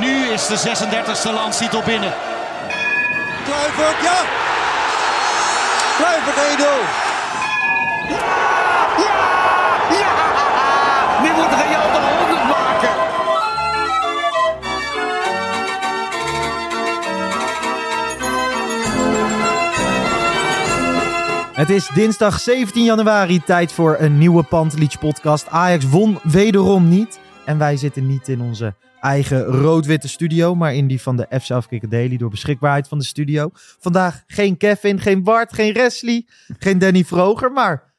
nu is de 36e landstitel binnen. Kluivert, ja! Kluivert 1-0. Nu moet Real de 100 maken. Het is dinsdag 17 januari, tijd voor een nieuwe Pantelic podcast. Ajax won wederom niet. En wij zitten niet in onze eigen rood-witte studio, maar in die van de FC Afkikken Daily door beschikbaarheid van de studio. Vandaag geen Kevin, geen Bart, geen Wesley, geen Danny Vroger, maar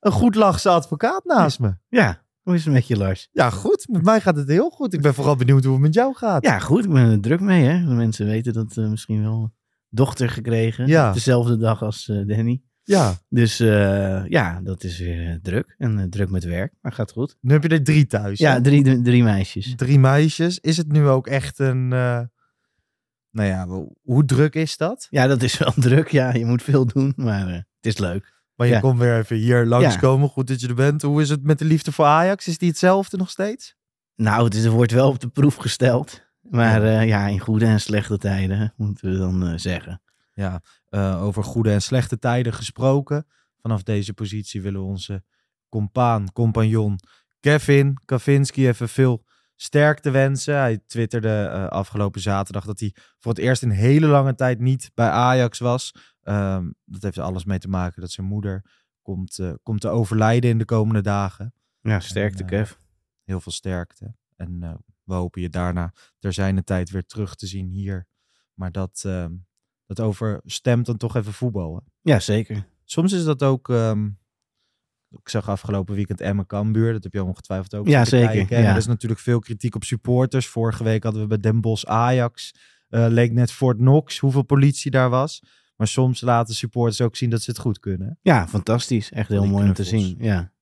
een goed lachse advocaat naast me. Ja, hoe is het met je, Lars? Ja, goed. Met mij gaat het heel goed. Ik ben vooral benieuwd hoe het met jou gaat. Ja, goed. Ik ben er druk mee, hè. De mensen weten dat eh, misschien wel dochter gekregen. Ja. Dezelfde dag als eh, Danny. Ja. Dus eh, ja, dat is weer eh, druk. En eh, druk met werk, maar gaat goed. Nu heb je er drie thuis. Ja, drie, drie, meisjes. drie meisjes. Is het nu ook echt een... nou ja, hoe- druk is dat? Ja, dat is wel druk. Ja, je moet veel doen, maar het is leuk. Maar je Ja. komt weer even hier langskomen. Goed dat je er bent. Hoe is het met de liefde voor Ajax? Is die hetzelfde nog steeds? Nou, het is, er wordt wel op de proef gesteld. Maar ja, ja in goede en slechte tijden, moeten we dan zeggen. Ja, eh, over goede en slechte tijden gesproken. Vanaf deze positie willen we onze compaan, compagnon Kevin Kavinski even veel sterkte wensen. Hij twitterde eh, afgelopen zaterdag dat hij voor het eerst in hele lange tijd niet bij Ajax was. Ehm, dat heeft er alles mee te maken dat zijn moeder komt, eh, komt te overlijden in de komende dagen. Ja, sterkte, En, Kev. heel veel sterkte. En we hopen je daarna ter zijne tijd weer terug te zien hier. Maar dat, ehm, dat overstemt dan toch even voetbal. Hè? Ja, zeker. Soms is dat ook... ehm, ik zag afgelopen weekend Emmen Cambuur. Dat heb je ongetwijfeld ook Ja, zeker, ja. Er is natuurlijk veel kritiek op supporters. Vorige week hadden we bij Den Bosch Ajax. eh, leek net Fort Knox hoeveel politie daar was. Maar soms laten supporters ook zien dat ze het goed kunnen. Ja, fantastisch. Echt heel mooi om te zien. Ja.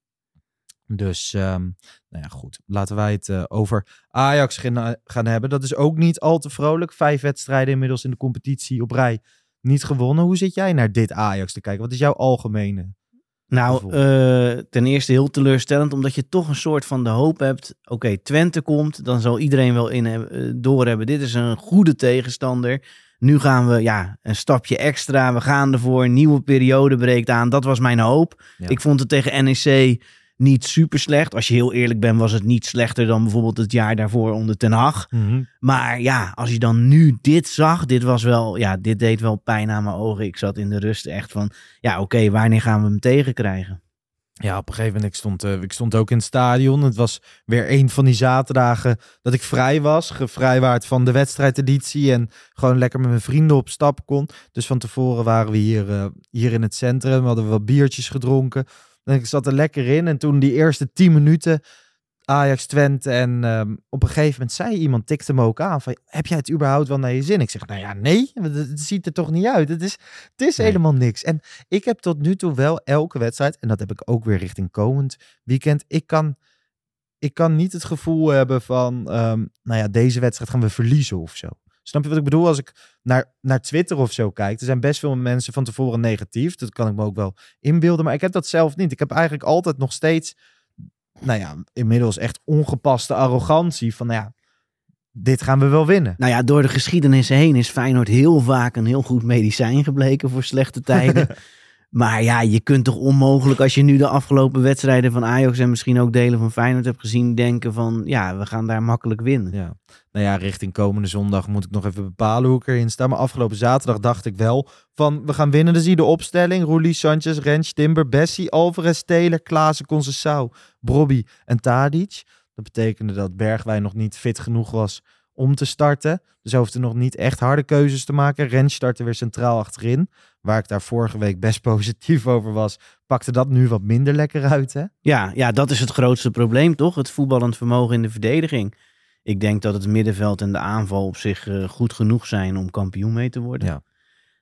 Dus, ehm, nou ja, goed. Laten wij het eh, over Ajax gaan, hebben. Dat is ook niet al te vrolijk. Vijf wedstrijden inmiddels in de competitie op rij niet gewonnen. Hoe zit jij naar dit Ajax te kijken? Wat is jouw algemene? Nou, eh, ten eerste heel teleurstellend, omdat je toch een soort van de hoop hebt. Oké, Twente komt, dan zal iedereen wel in hebben, eh, doorhebben. Dit is een goede tegenstander. Nu gaan we ja, een stapje extra. We gaan ervoor. Een nieuwe periode breekt aan. Dat was mijn hoop. Ja. Ik vond het tegen NEC niet super slecht. Als je heel eerlijk bent, was het niet slechter dan bijvoorbeeld het jaar daarvoor onder Ten Hag. Maar ja, als je dan nu dit zag, dit was wel, ja, dit deed wel pijn aan mijn ogen. Ik zat in de rust echt van, ja, oké, wanneer gaan we hem tegenkrijgen? Ja, op een gegeven moment, ik stond, eh, ik stond ook in het stadion. Het was weer een van die zaterdagen dat ik vrij was. Gevrijwaard van de wedstrijdeditie en gewoon lekker met mijn vrienden op stap kon. Dus van tevoren waren we hier, eh, hier in het centrum. We hadden wat biertjes gedronken. En ik zat er lekker in. En toen die eerste tien minuten Ajax Twente. En ehm, op een gegeven moment zei iemand, tikte me ook aan van, heb jij het überhaupt wel naar je zin? Ik zeg, nou ja, nee, het, ziet er toch niet uit. Het is, het is Nee. helemaal niks. En ik heb tot nu toe wel elke wedstrijd, en dat heb ik ook weer richting komend weekend, ik kan, ik kan niet het gevoel hebben van, ehm, nou ja, deze wedstrijd gaan we verliezen of zo. Snap je wat ik bedoel? Als ik naar, naar Twitter of zo kijk, er zijn best veel mensen van tevoren negatief. Dat kan ik me ook wel inbeelden, maar ik heb dat zelf niet. Ik heb eigenlijk altijd nog steeds, nou ja, inmiddels echt ongepaste arrogantie van, nou ja, dit gaan we wel winnen. Nou ja, door de geschiedenis heen is Feyenoord heel vaak een heel goed medicijn gebleken voor slechte tijden. Maar ja, je kunt toch onmogelijk als je nu de afgelopen wedstrijden van Ajax en misschien ook delen van Feyenoord hebt gezien, denken van ja, we gaan daar makkelijk winnen. Ja. Nou ja, richting komende zondag moet ik nog even bepalen hoe ik erin sta. Maar afgelopen zaterdag dacht ik wel van we gaan winnen. Dan zie de opstelling. Roelie, Sanchez, Rens, Timber, Bessie, Alvarez, Taylor, Klaassen, Concessao, Brobby en Tadic. Dat betekende dat Bergwijn nog niet fit genoeg was om te starten. Dus hij hoefde nog niet echt harde keuzes te maken. Rens startte weer centraal achterin. Waar ik daar vorige week best positief over was, pakte dat nu wat minder lekker uit. Hè? Ja, ja, dat is het grootste probleem toch? Het voetballend vermogen in de verdediging. Ik denk dat het middenveld en de aanval op zich uh, goed genoeg zijn om kampioen mee te worden. Ja.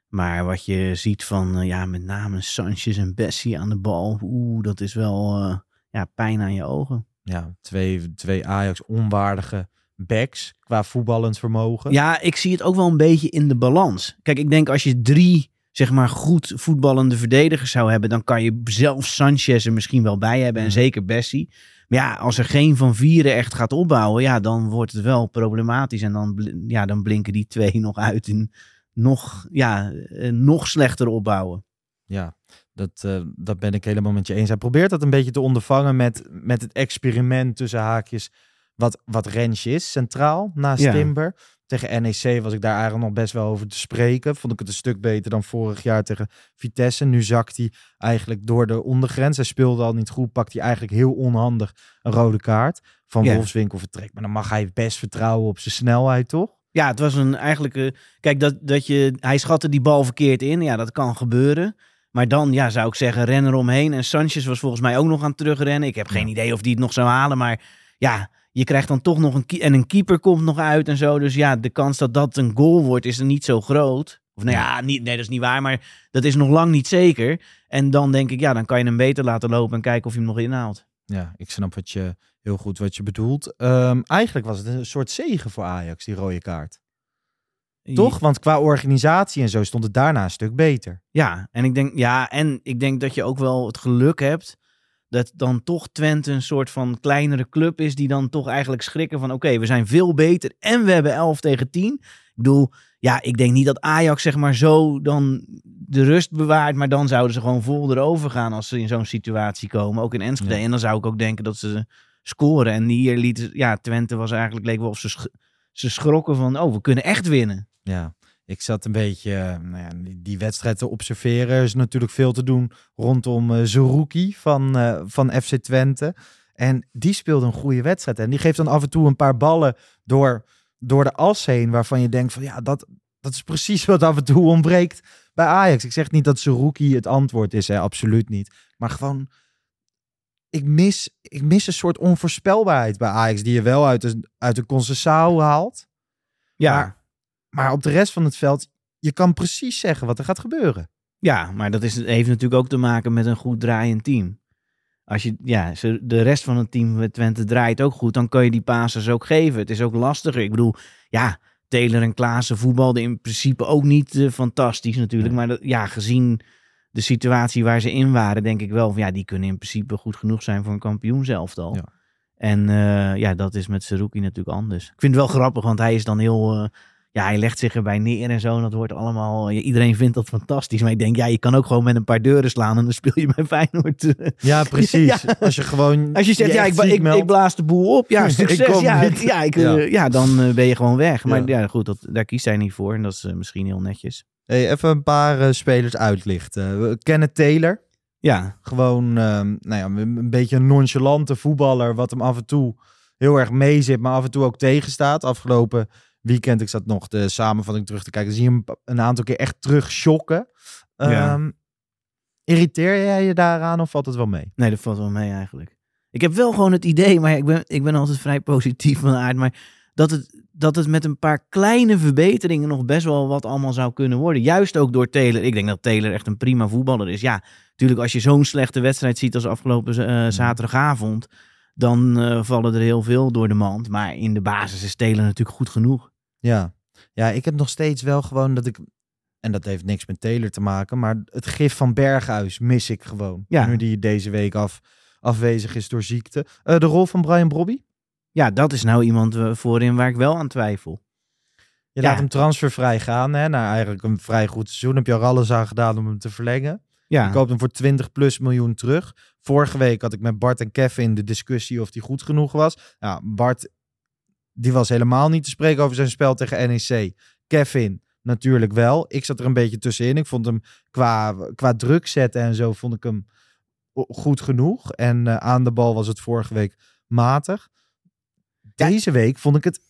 Maar wat je ziet van uh, ja, met name Sanchez en Bessie aan de bal. Oeh, dat is wel uh, ja, pijn aan je ogen. Ja, twee, twee Ajax onwaardige backs qua voetballend vermogen. Ja, ik zie het ook wel een beetje in de balans. Kijk, ik denk als je drie zeg maar goed voetballende verdedigers zou hebben, dan kan je zelf Sanchez er misschien wel bij hebben en Mhm. zeker Bessie. Maar ja, als er geen van vieren echt gaat opbouwen, ja, dan wordt het wel problematisch en dan, ja, dan blinken die twee nog uit in nog, ja, eh, nog slechter opbouwen. Ja, dat, eh, dat ben ik helemaal met je eens. Hij probeert dat een beetje te ondervangen met, met het experiment tussen haakjes. Wat, wat Rens is, centraal, naast Ja. Timber. Tegen NEC was ik daar eigenlijk nog best wel over te spreken. Vond ik het een stuk beter dan vorig jaar tegen Vitesse. Nu zakt hij eigenlijk door de ondergrens. Hij speelde al niet goed. Pakt hij eigenlijk heel onhandig een rode kaart. Van Ja. Wolfswinkel vertrekt. Maar dan mag hij best vertrouwen op zijn snelheid, toch? Ja, het was een eigenlijk. eh, kijk, dat, dat je. Hij schatte die bal verkeerd in. Ja, dat kan gebeuren. Maar dan ja, zou ik zeggen, ren eromheen. En Sanchez was volgens mij ook nog aan het terugrennen. Ik heb geen idee of die het nog zou halen. Maar ja, je krijgt dan toch nog een. En een keeper komt nog uit en zo. Dus ja, de kans dat dat een goal wordt is er niet zo groot. Of nou ja, niet, nee, dat is niet waar. Maar dat is nog lang niet zeker. En dan denk ik, ja, dan kan je hem beter laten lopen. En kijken of je hem nog inhaalt. Ja, ik snap wat je, heel goed wat je bedoelt. Ehm, eigenlijk was het een soort zegen voor Ajax, die rode kaart. Toch? Want qua organisatie en zo stond het daarna een stuk beter. Ja, en ik denk, ja, en ik denk dat je ook wel het geluk hebt dat dan toch Twente een soort van kleinere club is die dan toch eigenlijk schrikken van oké, we zijn veel beter en we hebben 11 tegen 10. Ik bedoel, ja, ik denk niet dat Ajax zeg maar zo dan de rust bewaart, maar dan zouden ze gewoon vol erover gaan als ze in zo'n situatie komen, ook in Enschede. Ja. En dan zou ik ook denken dat ze scoren. En hier lieten, ja, Twente was eigenlijk, leek wel of ze, sch- ze schrokken van, oh, we kunnen echt winnen. Ja, ik zat een beetje eh, nou ja, die, wedstrijd te observeren. Er is natuurlijk veel te doen rondom uh, Zerouki van, eh, van FC Twente. En die speelde een goede wedstrijd. En die geeft dan af en toe een paar ballen door, door de as heen. Waarvan je denkt van ja, dat, dat is precies wat af en toe ontbreekt bij Ajax. Ik zeg niet dat Zerouki het antwoord is, hè, absoluut niet. Maar gewoon, ik mis, ik mis een soort onvoorspelbaarheid bij Ajax. Die je wel uit een, uit Concessao haalt. Ja, Maar, maar op de rest van het veld, je kan precies zeggen wat er gaat gebeuren. Ja, maar dat is, heeft natuurlijk ook te maken met een goed draaiend team. Als je, ja, de rest van het team met Twente draait ook goed, dan kan je die passes ook geven. Het is ook lastiger. Ik bedoel, ja, Taylor en Klaassen voetbalden in principe ook niet eh, fantastisch natuurlijk. Maar dat, ja, gezien de situatie waar ze in waren, denk ik wel van ja, die kunnen in principe goed genoeg zijn voor een kampioen zelf al. Ja. En eh, ja, dat is met Saruki natuurlijk anders. Ik vind het wel grappig, want hij is dan heel... eh, ja, hij legt zich erbij neer en zo. En dat wordt allemaal... iedereen vindt dat fantastisch. Maar ik denk, ja, je kan ook gewoon met een paar deuren slaan... en dan speel je bij Feyenoord. eh. Ja, precies. Ja. Als je gewoon. Als je zegt, ja, ik, ik, ik blaas de boel op. Ja, Ik succes. ja, ja, ik, eh, Ja. ja. dan eh, ben je gewoon weg. Maar Ja. goed, dat, daar kiest hij niet voor. En dat is eh, misschien heel netjes. Hey, even een paar eh, spelers uitlichten. Kennen Taylor. Ja, Gewoon ehm, nou ja, een een beetje een nonchalante voetballer. Wat hem af en toe heel erg meezit, maar af en toe ook tegenstaat. Afgelopen weekend, ik zat nog de samenvatting terug te kijken. Zie je hem een aantal keer echt terug shocken. Ja. Ehm, irriteer jij je daaraan of valt het wel mee? nee, dat valt wel mee eigenlijk. Ik heb wel gewoon het idee, maar ik ben, ik ben altijd vrij positief van aard. Maar dat het, dat het met een paar kleine verbeteringen nog best wel wat allemaal zou kunnen worden. Juist ook door Taylor. Ik denk dat Taylor echt een prima voetballer is. Ja, natuurlijk als je zo'n slechte wedstrijd ziet als afgelopen eh, zaterdagavond. Dan eh, vallen er heel veel door de mand. Maar in de basis is Taylor natuurlijk goed genoeg. Ja. ja, ik heb nog steeds wel gewoon dat ik. En dat heeft niks met Taylor te maken, maar het gif van Berghuis mis ik gewoon. Ja. Nu die deze week af, afwezig is door ziekte. Eh, de rol van Brian Brobby? Ja, dat is nou iemand eh, voorin waar ik wel aan twijfel. Je Ja. laat hem transfervrij gaan, hè, naar eigenlijk een vrij goed seizoen. Heb je er alles aan gedaan om hem te verlengen. Ja. Je koopt hem voor 20 plus miljoen terug. Vorige week had ik met Bart en Kevin de discussie of die goed genoeg was. Ja, Bart, die was helemaal niet te spreken over zijn spel tegen NEC. Kevin, natuurlijk wel. Ik zat er een beetje tussenin. Ik vond hem qua, qua druk zetten en zo, vond ik hem goed genoeg. En eh, aan de bal was het vorige week matig. Deze week vond ik het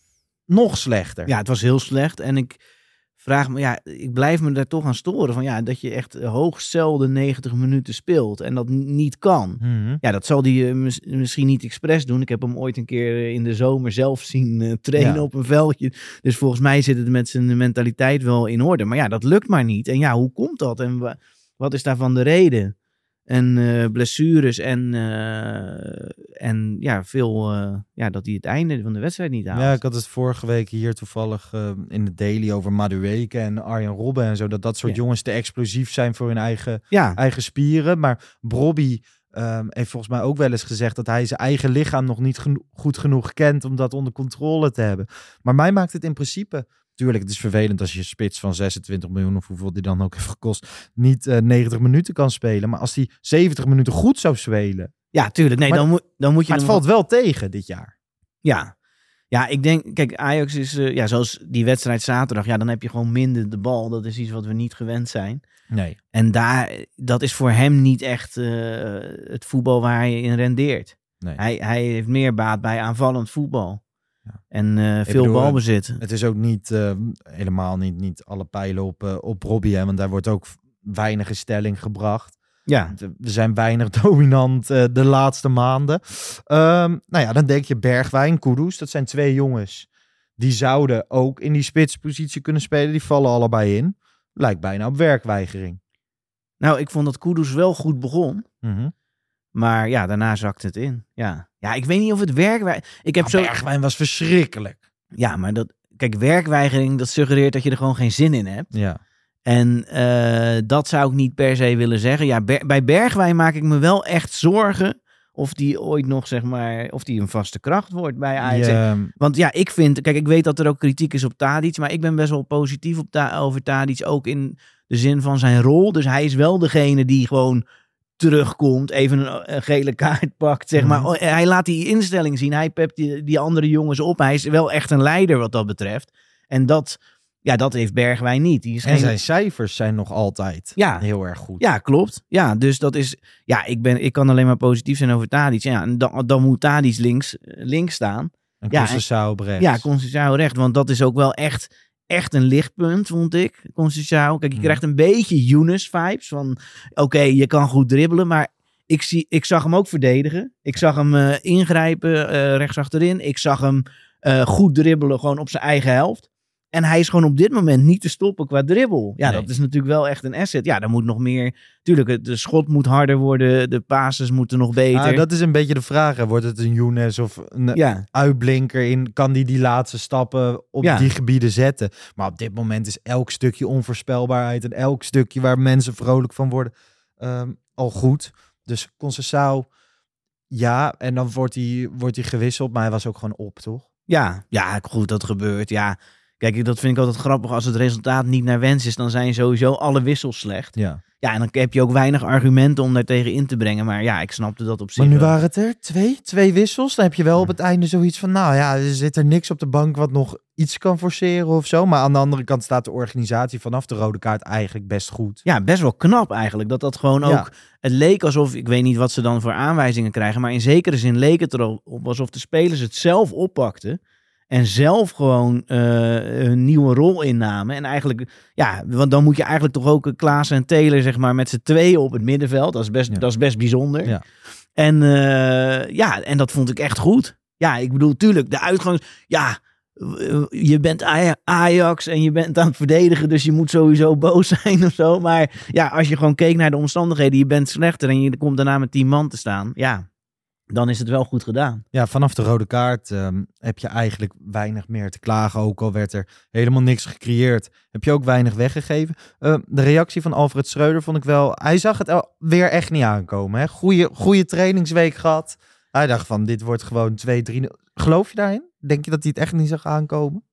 nog slechter. Ja, het was heel slecht. En ik vraag me, ja, ik blijf me daar toch aan storen. Van ja, dat je echt hoogst zelden 90 minuten speelt en dat niet kan. Mhm. Ja, dat zal hij misschien niet expres doen. Ik heb hem ooit een keer eh, in de zomer zelf zien eh, trainen Ja. op een veldje. Dus volgens mij zit het met zijn mentaliteit wel in orde. Maar ja, dat lukt maar niet. En ja, hoe komt dat? En wa- wat is daarvan de reden? En eh, blessures en, eh, en ja, veel, eh, ja, dat hij het einde van de wedstrijd niet haalt. Ja, ik had het vorige week hier toevallig in de daily over Madueke en Arjen Robben en zo. Dat dat soort Ja. jongens te explosief zijn voor hun eigen, ja. eigen spieren. Maar Bobby ehm, heeft volgens mij ook wel eens gezegd dat hij zijn eigen lichaam nog niet geno- goed genoeg kent om dat onder controle te hebben. Maar mij maakt het in principe. Tuurlijk, het is vervelend als je spits van 26 miljoen of hoeveel die dan ook heeft gekost, niet eh, 90 minuten kan spelen. Maar als hij 70 minuten goed zou spelen. ja, tuurlijk. Nee, Maar- dan, moet dan moet je Maar het valt wel tegen dit jaar. Ja. Ja, ik denk, kijk, Ajax is, eh, ja, zoals die wedstrijd zaterdag, ja, dan heb je gewoon minder de bal. Dat is iets wat we niet gewend zijn. Nee. En daar, dat is voor hem niet echt eh, het voetbal waar hij in rendeert. nee. Hij, hij heeft meer baat bij aanvallend voetbal. Ja. En eh, veel bedoel, balbezit. Het is ook niet eh, helemaal niet, niet alle pijlen op, eh, op Robbie, hè, want daar wordt ook weinig in stelling gebracht. Ja, We zijn weinig dominant eh, de laatste maanden. Ehm, nou ja, dan denk je Bergwijn, Kudus, dat zijn twee jongens die zouden ook in die spitspositie kunnen spelen. Die vallen allebei in. Lijkt bijna op werkweigering. nou, ik vond dat Kudus wel goed begon. Mhm. Maar ja, daarna zakte het in. Ja, ja ik weet niet of het werk... Ik heb Maar zo... Bergwijn was verschrikkelijk. Ja, maar dat... Kijk, werkweigering, dat suggereert dat je er gewoon geen zin in hebt. Ja. En eh, dat zou ik niet per se willen zeggen. Ja, Ber- bij Bergwijn maak ik me wel echt zorgen of die ooit nog, zeg maar, of die een vaste kracht wordt bij Ajax. Want ja, ik vind, kijk, ik weet dat er ook kritiek is op Tadic, maar ik ben best wel positief op Ta- over Tadic, ook in de zin van zijn rol. Dus hij is wel degene die gewoon terugkomt, even een, een gele kaart pakt, zeg maar. Mhm. Oh, Hij laat die instelling zien, hij pept die, die andere jongens op. Hij is wel echt een leider wat dat betreft. En dat, ja, dat heeft Bergwijn niet. Die is en geen- zijn cijfers zijn nog altijd Ja. heel erg goed. ja, klopt. Ja, dus dat is. Ja, ik, ben, ik kan alleen maar positief zijn over Tadic. Ja, en dan, dan moet Tadic links, links staan. En Ja, rechts. Ja, Conceição recht. Want dat is ook wel echt, echt een lichtpunt, vond ik. Conceição. Kijk, je Hmm. krijgt een beetje Younes-vibes. Van, oké, je kan goed dribbelen, maar ik, zie, ik zag hem ook verdedigen. Ik zag hem eh, ingrijpen eh rechts achterin. Ik zag hem eh, goed dribbelen, gewoon op zijn eigen helft. En hij is gewoon op dit moment niet te stoppen qua dribbel. Ja, Nee. dat is natuurlijk wel echt een asset. Ja, dan moet nog meer... Tuurlijk, de schot moet harder worden. De passes moeten nog beter. Ah, dat is een beetje de vraag. hè. Wordt het een Younes of een Ja, uitblinker in? Kan die die laatste stappen op Ja. die gebieden zetten? Maar op dit moment is elk stukje onvoorspelbaarheid en elk stukje waar mensen vrolijk van worden ehm, al goed. Dus Conceição, ja. En dan wordt hij, wordt hij gewisseld, maar hij was ook gewoon op, toch? Ja, ja, goed, dat gebeurt. Ja, kijk, dat vind ik altijd grappig. Als het resultaat niet naar wens is, dan zijn sowieso alle wissels slecht. Ja. Ja, en dan heb je ook weinig argumenten om daar tegen in te brengen. Maar ja, ik snapte dat op zich Maar nu wel. waren het er twee, twee wissels. Dan heb je wel op het einde zoiets van, nou ja, er zit er niks op de bank wat nog iets kan forceren of zo. Maar aan de andere kant staat de organisatie vanaf de rode kaart eigenlijk best goed. Ja, best wel knap eigenlijk. Dat dat gewoon Ja. ook... Het leek alsof, ik weet niet wat ze dan voor aanwijzingen krijgen. Maar in zekere zin leek het erop alsof de spelers het zelf oppakten. En zelf gewoon eh, een nieuwe rol innamen. En eigenlijk, ja, want dan moet je eigenlijk toch ook Klaas en Taylor, zeg maar, met z'n tweeën op het middenveld. Dat is best, Ja. dat is best bijzonder. Ja. En eh, ja, en dat vond ik echt goed. Ja, ik bedoel, tuurlijk, de uitgang. Ja, eh, je bent Aj- Ajax en je bent aan het verdedigen, dus je moet sowieso boos zijn of zo. Maar ja, als je gewoon keek naar de omstandigheden, je bent slechter en je komt daarna met tien man te staan. Ja, dan is het wel goed gedaan. Ja, vanaf de rode kaart ehm, heb je eigenlijk weinig meer te klagen. Ook al werd er helemaal niks gecreëerd, heb je ook weinig weggegeven. Ehm, de reactie van Alfred Schreuder vond ik wel... Hij zag het weer echt niet aankomen. Hè? Goeie, goeie trainingsweek gehad. Hij dacht van, dit wordt gewoon 2-3... Geloof je daarin? Denk je dat hij het echt niet zag aankomen?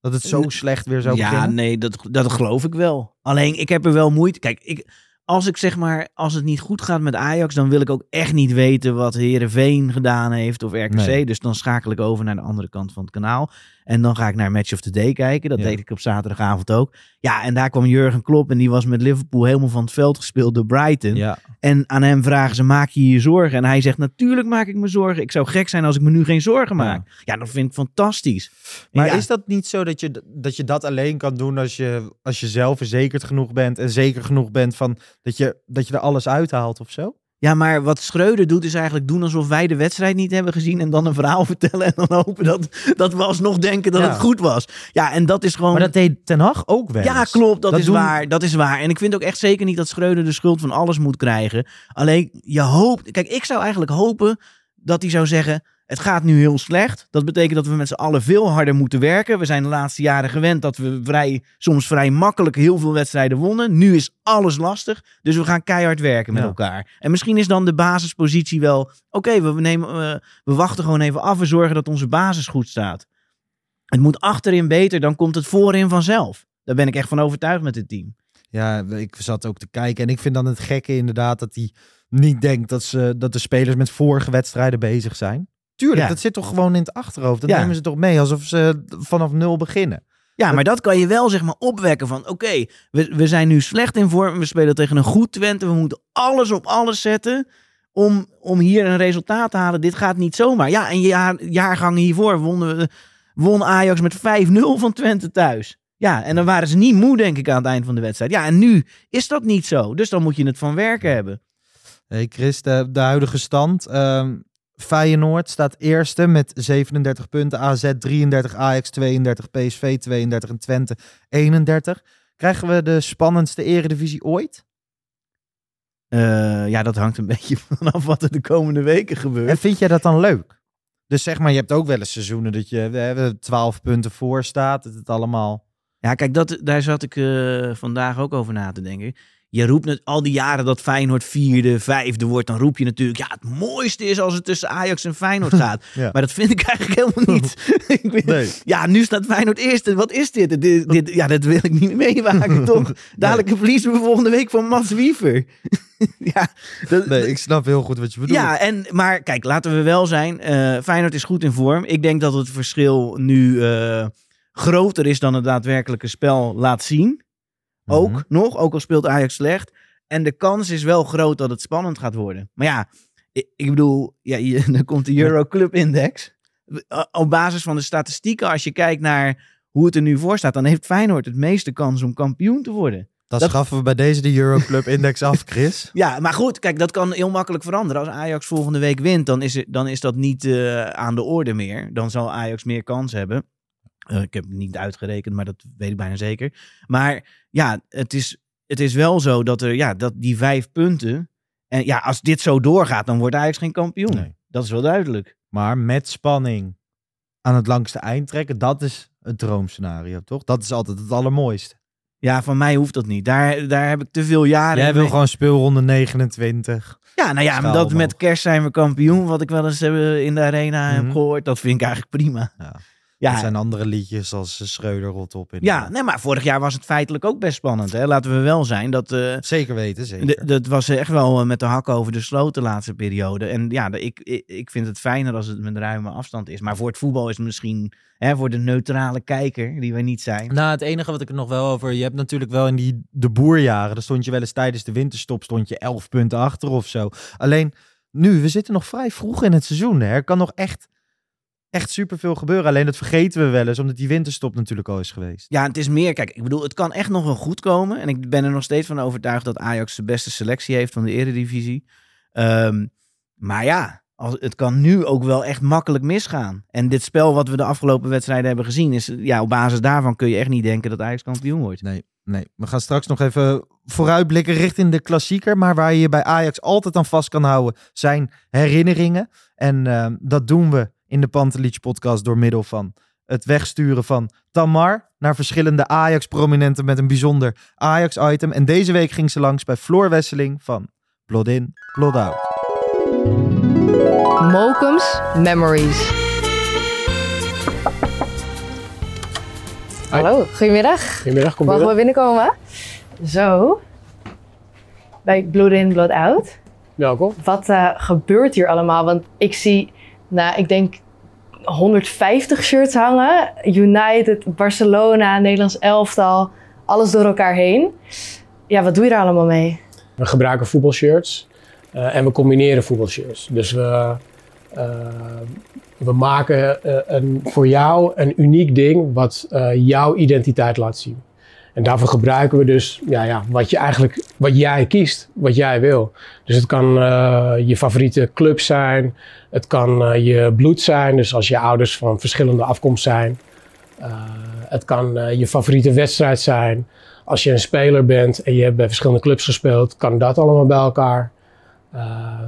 Dat het zo slecht weer zou ja, beginnen? nee, dat, dat geloof ik wel. Alleen, ik heb er wel moeite. Kijk, ik, als ik zeg maar, als het niet goed gaat met Ajax, dan wil ik ook echt niet weten wat Herenveen gedaan heeft of RKC. Nee. Dus dan schakel ik over naar de andere kant van het kanaal. En dan ga ik naar Match of the Day kijken. Dat Ja. deed ik op zaterdagavond ook. Ja, en daar kwam Jurgen Klopp en die was met Liverpool helemaal van het veld gespeeld door Brighton. Ja. En aan hem vragen ze, maak je je zorgen? En hij zegt, natuurlijk maak ik me zorgen. Ik zou gek zijn als ik me nu geen zorgen Ja. maak. Ja, dat vind ik fantastisch. Maar Ja. is dat niet zo dat je, dat je dat alleen kan doen als je, als je zelf verzekerd genoeg bent en zeker genoeg bent van dat je, dat je er alles uithaalt of zo? Ja, maar wat Schreuder doet is eigenlijk doen alsof wij de wedstrijd niet hebben gezien en dan een verhaal vertellen en dan hopen dat, dat we alsnog denken dat Ja. het goed was. Ja, en dat is gewoon... Maar dat deed Ten Hag ook wel ja, klopt, dat, Dat is doen- waar, dat is waar. En ik vind ook echt zeker niet dat Schreuder de schuld van alles moet krijgen. Alleen, je hoopt... Kijk, ik zou eigenlijk hopen dat hij zou zeggen... Het gaat nu heel slecht. Dat betekent dat we met z'n allen veel harder moeten werken. We zijn de laatste jaren gewend dat we vrij, soms vrij makkelijk heel veel wedstrijden wonnen. Nu is alles lastig. Dus we gaan keihard werken met Ja. elkaar. En misschien is dan de basispositie wel... Oké, we, we, nemen, eh, we wachten gewoon even af en zorgen dat onze basis goed staat. Het moet achterin beter, dan komt het voorin vanzelf. Daar ben ik echt van overtuigd met dit team. Ja, ik zat ook te kijken en ik vind dan het gekke inderdaad dat hij niet denkt dat, ze, dat de spelers met vorige wedstrijden bezig zijn. Tuurlijk, Ja. dat zit toch gewoon in het achterhoofd. Ja. nemen ze toch mee alsof ze vanaf nul beginnen. Ja, maar dat kan je wel zeg maar opwekken van... Oké, we, we zijn nu slecht in vorm. We spelen tegen een goed Twente. We moeten alles op alles zetten om, om hier een resultaat te halen. Dit gaat niet zomaar. Ja, en jaar, jaargangen hiervoor wonnen, we- won Ajax met 5-0 van Twente thuis. Ja, en dan waren ze niet moe denk ik aan het eind van de wedstrijd. Ja, en nu is dat niet zo. Dus dan moet je het van werken hebben. Hey Chris, de, de huidige stand. ehm Feyenoord staat eerste met 37 punten. AZ 33, Ajax 32, PSV 32 en Twente 31. Krijgen we de spannendste eredivisie ooit? Eh, ja, dat hangt een beetje vanaf wat er de komende weken gebeurt. En vind jij dat dan leuk? Dus zeg maar, je hebt ook wel eens seizoenen dat je eh, 12 punten voor staat. Dat het allemaal... Ja, kijk, dat, daar zat ik eh, vandaag ook over na te denken. Je roept het al die jaren dat Feyenoord vierde, vijfde wordt. Dan roep je natuurlijk, ja, het mooiste is als het tussen Ajax en Feyenoord gaat. Ja. Maar dat vind ik eigenlijk helemaal niet. ik weet- Nee. Ja, nu staat Feyenoord eerste. Wat is dit? dit, dit ja, dat wil ik niet meemaken, toch? Dadelijk verliezen we volgende week van Mats Wiever. ja, dat, Nee, ik snap heel goed wat je bedoelt. ja, en, maar kijk, laten we wel zijn. eh Feyenoord is goed in vorm. Ik denk dat het verschil nu eh, groter is dan het daadwerkelijke spel laat zien. Ook Mhm. nog, ook al speelt Ajax slecht. En de kans is wel groot dat het spannend gaat worden. Maar ja, ik, ik bedoel, ja, je, dan komt de Euroclub Index. Eh, Op basis van de statistieken, als je kijkt naar hoe het er nu voor staat, dan heeft Feyenoord het meeste kans om kampioen te worden. Dat- schaffen we bij deze de Euroclub Index af, Chris. Ja, maar goed, kijk, dat kan heel makkelijk veranderen. Als Ajax volgende week wint, dan is, het, dan is dat niet eh, aan de orde meer. Dan zal Ajax meer kans hebben. Eh, ik heb het niet uitgerekend, maar dat weet ik bijna zeker. Maar ja, het is, het is wel zo dat, er, ja, dat die vijf punten... En ja, als dit zo doorgaat, dan wordt Ajax geen kampioen. Nee. Dat is wel duidelijk. Maar met spanning aan het langste eind trekken, dat is het droomscenario, toch? Dat is altijd het allermooiste. Ja, van mij hoeft dat niet. Daar, daar heb ik te veel jaren Jij wil mee- gewoon speelronde 29. Ja, nou ja, dat omhoog. met kerst zijn we kampioen, wat ik wel eens eh, in de arena heb Mhm. gehoord. Dat vind ik eigenlijk prima. Ja. Ja, Er zijn andere liedjes als Schreuder rot op. In Ja, nee, maar vorig jaar was het feitelijk ook best spannend. Hè? Laten we wel zijn. Dat, eh, Zeker weten, zeker. dat was echt wel eh, met de hak over de sloot de laatste periode. En ja, de- ik, ik, ik vind het fijner als het met ruime afstand is. Maar voor het voetbal is het misschien, hè, voor de neutrale kijker, die wij niet zijn. Nou, het enige wat ik er nog wel over... Je hebt natuurlijk wel in die de boerjaren... daar stond je wel eens tijdens de winterstop... stond je 11 punten achter of zo. Alleen nu, we zitten nog vrij vroeg in het seizoen. Hè. Er kan nog echt, echt superveel gebeuren. Alleen dat vergeten we wel eens... omdat die winterstop natuurlijk al is geweest. Ja, het is meer, kijk, ik bedoel, het kan echt nog wel goed komen. En ik ben er nog steeds van overtuigd dat Ajax de beste selectie heeft van de Eredivisie. Ehm, maar ja, als, het kan nu ook wel echt makkelijk misgaan. En dit spel wat we de afgelopen wedstrijden hebben gezien, is ja, op basis daarvan kun je echt niet denken dat Ajax kampioen wordt. Nee, nee. We gaan straks nog even vooruitblikken richting de klassieker. Maar waar je je bij Ajax altijd aan vast kan houden, zijn herinneringen. En ehm, dat doen we in de Pantelich podcast door middel van het wegsturen van Tamar naar verschillende Ajax-prominenten met een bijzonder Ajax-item. En deze week ging ze langs bij Floor Wesseling van Blood In, Blood Out. Mokum's Memories. Hallo, goedemiddag. Goedemiddag, kom Mogen we binnen. binnenkomen? Zo. bij Blood In, Blood Out. Welkom. Wat eh, gebeurt hier allemaal? Want ik zie, nou, ik denk 150 shirts hangen. United, Barcelona, Nederlands elftal, alles door elkaar heen. Ja, wat doe je daar allemaal mee? We gebruiken voetbalshirts uh, en we combineren voetbalshirts. Dus we, uh, we maken uh, een, voor jou een uniek ding wat jouw identiteit laat zien. En daarvoor gebruiken we dus ja, ja, wat, je eigenlijk, wat jij kiest, wat jij wil. Dus het kan je favoriete club zijn, het kan je bloed zijn, dus als je ouders van verschillende afkomst zijn. het kan je favoriete wedstrijd zijn als je een speler bent en je hebt bij verschillende clubs gespeeld, kan dat allemaal bij elkaar.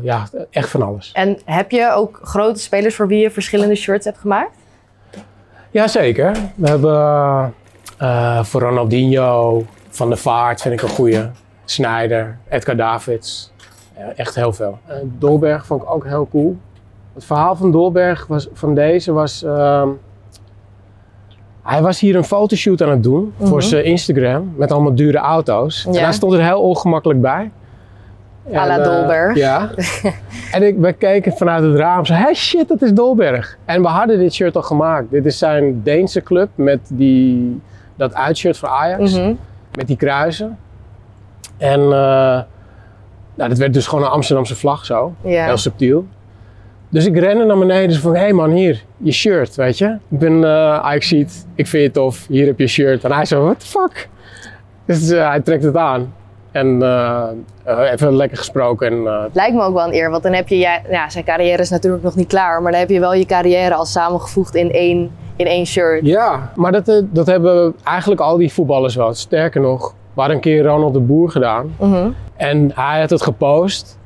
Ja, echt van alles. En heb je ook grote spelers voor wie je verschillende shirts hebt gemaakt? Jazeker. We hebben uh, voor Ronaldinho, Van der Vaart vind ik een goeie. Snyder, Edgar Davids. Uh, echt heel veel. Dolberg vond ik ook heel cool. Het verhaal van Dolberg was, van deze was... Ehm, hij was hier een fotoshoot aan het doen voor Mhm. zijn Instagram met allemaal dure auto's. En Ja. hij stond er heel ongemakkelijk bij. À la En, eh, Dolberg. Ja. en ik, we keken vanuit het raam. Zo, hey shit, dat is Dolberg. En we hadden dit shirt al gemaakt. Dit is zijn Deense club met die, dat uitshirt voor Ajax. Mhm. Met die kruisen. En eh, nou, dat werd dus gewoon een Amsterdamse vlag zo. Heel subtiel. Dus ik rende naar beneden en van, hé hey man, hier, je shirt, weet je. Ik ben uh, Ajax ik vind je tof, hier heb je shirt. En hij zo, what the fuck? Dus uh, hij trekt het aan. En uh, even lekker gesproken. En, uh, Het lijkt me ook wel een eer, want dan heb je, ja, ja, zijn carrière is natuurlijk nog niet klaar, maar dan heb je wel je carrière al samengevoegd in één, in één shirt. Ja, maar dat, eh, dat hebben eigenlijk al die voetballers wel. Sterker nog, we hadden een keer Ronald de Boer gedaan. Mhm. En hij had het gepost.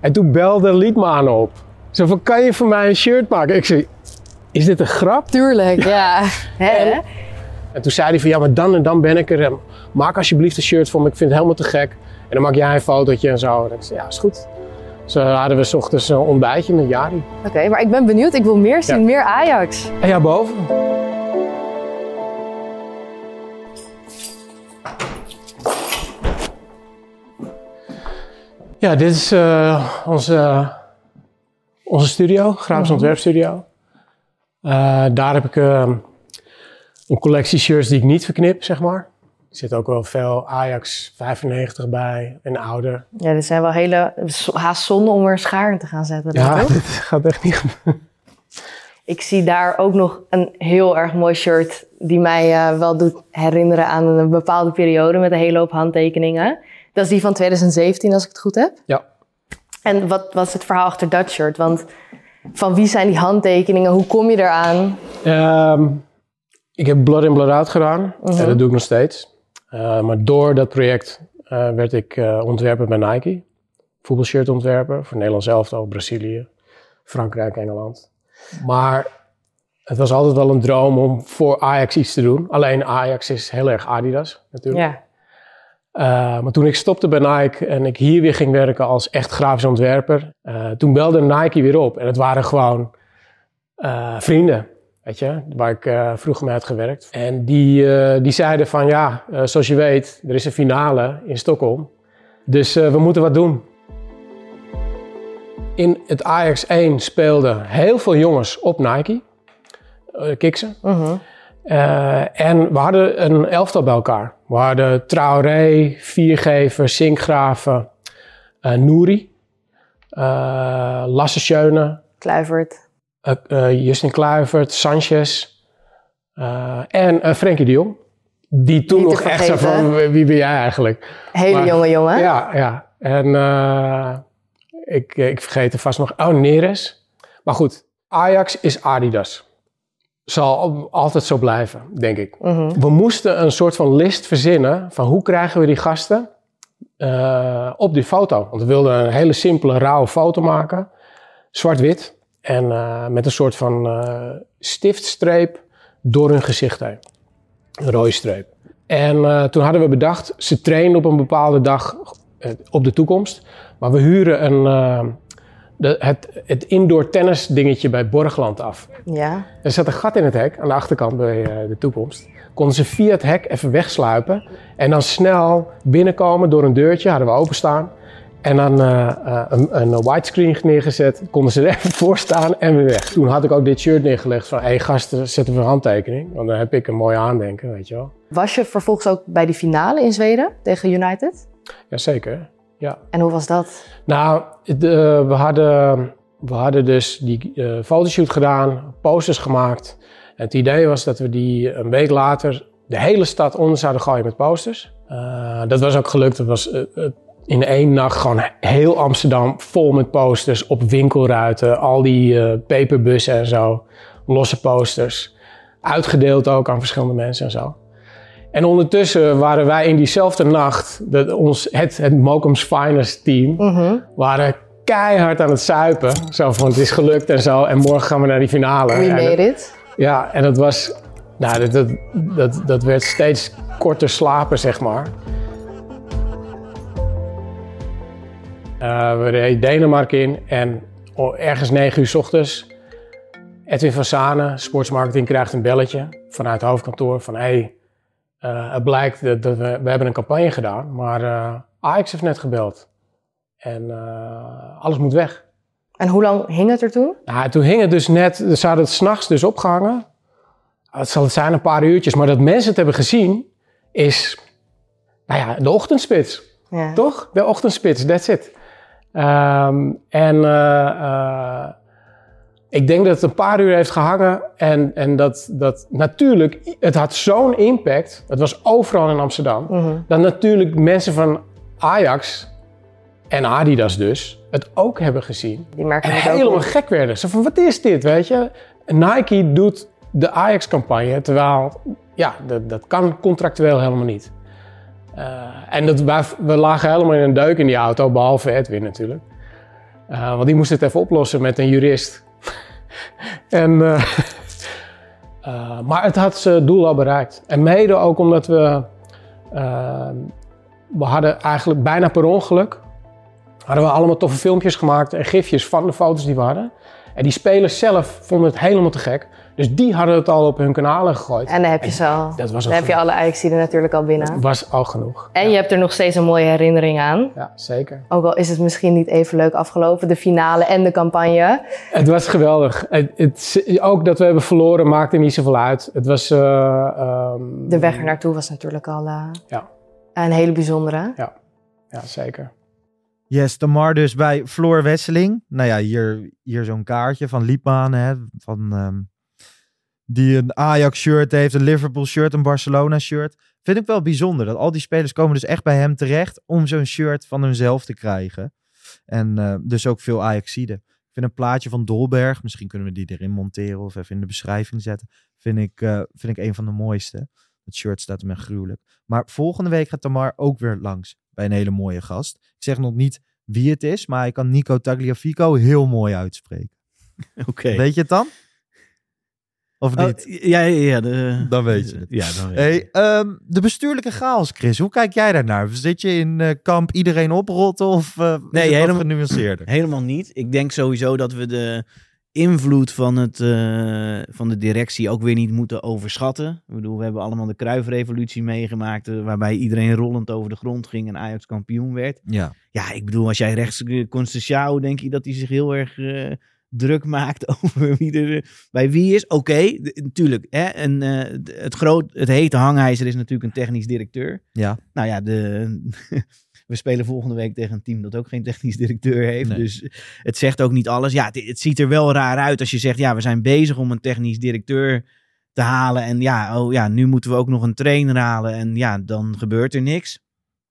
En toen belde Liedman op. Zo van, kan je voor mij een shirt maken? Ik zei, is dit een grap? Tuurlijk, ja. Hè? En, en toen zei hij van, ja, maar dan en dan ben ik er. En maak alsjeblieft een shirt voor me, ik vind het helemaal te gek. En dan maak jij een fotootje en zo. En ik zei, ja, is goed. Zo hadden we 's ochtends een ontbijtje met Jari. Oké, maar ik ben benieuwd. Ik wil meer zien, Ja. meer Ajax. En ja, boven. Ja, dit is eh, onze, onze studio, grafisch Mhm. ontwerpstudio. Eh, daar heb ik eh, een collectie shirts die ik niet verknip, zeg maar. Er zit ook wel veel Ajax 95 bij en ouder. Ja, dit zijn wel hele haast zonde om er schaar in te gaan zetten. Ja, toch? dit gaat echt niet gebeuren. Ik zie daar ook nog een heel erg mooi shirt die mij eh, wel doet herinneren aan een bepaalde periode met een hele hoop handtekeningen. Dat is die van 2017, als ik het goed heb. Ja. En wat was het verhaal achter dat shirt? Want van wie zijn die handtekeningen? Hoe kom je eraan? Ehm, ik heb Blood in Blood Out gedaan. Mhm. En dat doe ik nog steeds. Eh, maar door dat project eh, werd ik eh, ontwerper bij Nike. Voetbalshirt ontwerper voor Nederlands elftal, Brazilië, Frankrijk, Engeland. Maar het was altijd wel een droom om voor Ajax iets te doen. Alleen Ajax is heel erg Adidas natuurlijk. Ja. Uh, maar toen ik stopte bij Nike en ik hier weer ging werken als echt grafisch ontwerper, uh, toen belde Nike weer op. En het waren gewoon uh, vrienden, weet je, waar ik vroeger mee had gewerkt. En die, die zeiden van ja, zoals je weet, er is een finale in Stockholm. Dus we moeten wat doen. In het Ajax 1 speelden heel veel jongens op Nike, kiksen. Mhm. Uh, en we hadden een elftal bij elkaar. We hadden Traoré, Viergever, Sinkgraven, uh, Nouri, uh, Lasse Schöne, Kluivert, Justin Kluivert, Sanchez en Frenkie de Jong. Die toen nog echt zo van, wie ben jij eigenlijk? hele Maar- jonge jongen. Ja, ja. En eh, ik, ik vergeet er vast nog, oh Neres. Maar goed, Ajax is Adidas zal altijd zo blijven, denk ik. Mhm. We moesten een soort van list verzinnen van hoe krijgen we die gasten eh, op die foto. Want we wilden een hele simpele, rauwe foto maken. Zwart-wit. En eh, met een soort van eh, stiftstreep door hun gezicht heen. Een rode streep. En eh, toen hadden we bedacht, ze trainen op een bepaalde dag op de toekomst. Maar we huren een, de, het, het indoor tennis dingetje bij Borgland af. Ja. Er zat een gat in het hek aan de achterkant bij de toekomst. Konden ze via het hek even wegsluipen. En dan snel binnenkomen door een deurtje, hadden we openstaan. En dan eh, eh, een, een widescreen neergezet. Konden ze er even voor staan en weer weg. Toen had ik ook dit shirt neergelegd van... Hé hey, gasten, zet even een handtekening. Want dan heb ik een mooi aandenken, weet je wel. Was je vervolgens ook bij die finale in Zweden tegen United? Jazeker, ja. En hoe was dat? Nou, de, we, hadden, we hadden dus die uh, fotoshoot gedaan, posters gemaakt. En het idee was dat we die een week later de hele stad onder zouden gooien met posters. Uh, dat was ook gelukt. Dat was uh, in één nacht gewoon heel Amsterdam vol met posters op winkelruiten. Al die paperbussen en zo. Losse posters. Uitgedeeld ook aan verschillende mensen en zo. En ondertussen waren wij in diezelfde nacht, de, ons, het, het Mokum's Finest team, Mm-hmm. waren keihard aan het zuipen. Zo van, het is gelukt en zo. En morgen gaan we naar die finale. We made it. Ja, en dat was, nou, dat, dat, dat, dat werd steeds korter slapen, zeg maar. We reden Denemarken in en ergens 9 uur s ochtends. Edwin van Zanen, sportsmarketing, krijgt een belletje vanuit het hoofdkantoor van... Hey, uh, het blijkt dat, dat, we, we hebben een campagne gedaan, maar uh, Ajax heeft net gebeld. En uh, alles moet weg. En hoe lang hing het er toen? Nou, toen hing het dus net, ze hadden het s'nachts dus opgehangen. Het zal het zijn een paar uurtjes, maar dat mensen het hebben gezien is, nou ja, de ochtendspits. Ja. Toch? De ochtendspits, that's it. Um, en uh, ik denk dat het een paar uur heeft gehangen en, en dat, dat natuurlijk, het had zo'n impact, het was overal in Amsterdam, mm -hmm. dat natuurlijk mensen van Ajax en Adidas dus, het ook hebben gezien. Die merken en helemaal ook gek werden. Ze van, wat is dit, weet je? Nike doet de Ajax-campagne, terwijl, ja, dat, dat kan contractueel helemaal niet. Uh, en dat, we lagen helemaal in een deuk in die auto, behalve Edwin natuurlijk. Uh, want die moest het even oplossen met een jurist. en, uh, maar het had zijn doel al bereikt. En mede ook omdat we, we hadden eigenlijk bijna per ongeluk, hadden we allemaal toffe filmpjes gemaakt en gifjes van de foto's die we hadden. En die spelers zelf vonden het helemaal te gek. Dus die hadden het al op hun kanalen gegooid. En dan heb je ze al. Dat was dan heb je alle ajax natuurlijk al binnen. Dat was al genoeg. En je hebt er nog steeds een mooie herinnering aan. Ja, zeker. Ook al is het misschien niet even leuk afgelopen, de finale en de campagne. Het was geweldig. Het, het, ook dat we hebben verloren maakte niet zoveel uit. Het was... Uh, um, de weg er naartoe was natuurlijk al uh, ja. een hele bijzondere. Ja, ja zeker. Yes, Tamar dus bij Floor Wesseling. Nou ja, hier, hier zo'n kaartje van Liepman, hè, van, um, die een Ajax-shirt heeft, een Liverpool-shirt, een Barcelona-shirt. Vind ik wel bijzonder, dat al die spelers komen dus echt bij hem terecht om zo'n shirt van hunzelf te krijgen. En uh, dus ook veel Ajaxiden. Ik vind een plaatje van Dolberg, misschien kunnen we die erin monteren of even in de beschrijving zetten. Vind ik, uh, vind ik een van de mooiste. Het shirt staat me gruwelijk. Maar volgende week gaat Tamar ook weer langs bij een hele mooie gast. Ik zeg nog niet wie het is, maar hij kan Nico Tagliafico heel mooi uitspreken. Oké. Okay. Weet je het dan? Of niet? Oh, ja, ja, ja. De, dan weet je het. Ja, dan weet hey, um, de bestuurlijke chaos, Chris. Hoe kijk jij daarnaar? Zit je in uh, kamp iedereen oprotten of uh, nee, helemaal, genuanceerder? Helemaal niet. Ik denk sowieso dat we de invloed van, het, uh, van de directie ook weer niet moeten overschatten. Ik bedoel, we hebben allemaal de Kruifrevolutie meegemaakt, uh, waarbij iedereen rollend over de grond ging en Ajax kampioen werd. Ja, ja ik bedoel, als jij rechts Constantiao, denk je dat hij zich heel erg uh, druk maakt over wie er bij wie is. Oké, okay, natuurlijk. Hè, en, het, groot, het hete hangijzer is natuurlijk een technisch directeur. Ja. Nou ja, de... We spelen volgende week tegen een team dat ook geen technisch directeur heeft. Nee. Dus het zegt ook niet alles. Ja, het, het, ziet er wel raar uit als je zegt, ja, we zijn bezig om een technisch directeur te halen. En ja, oh ja, nu moeten we ook nog een trainer halen. En ja, dan gebeurt er niks.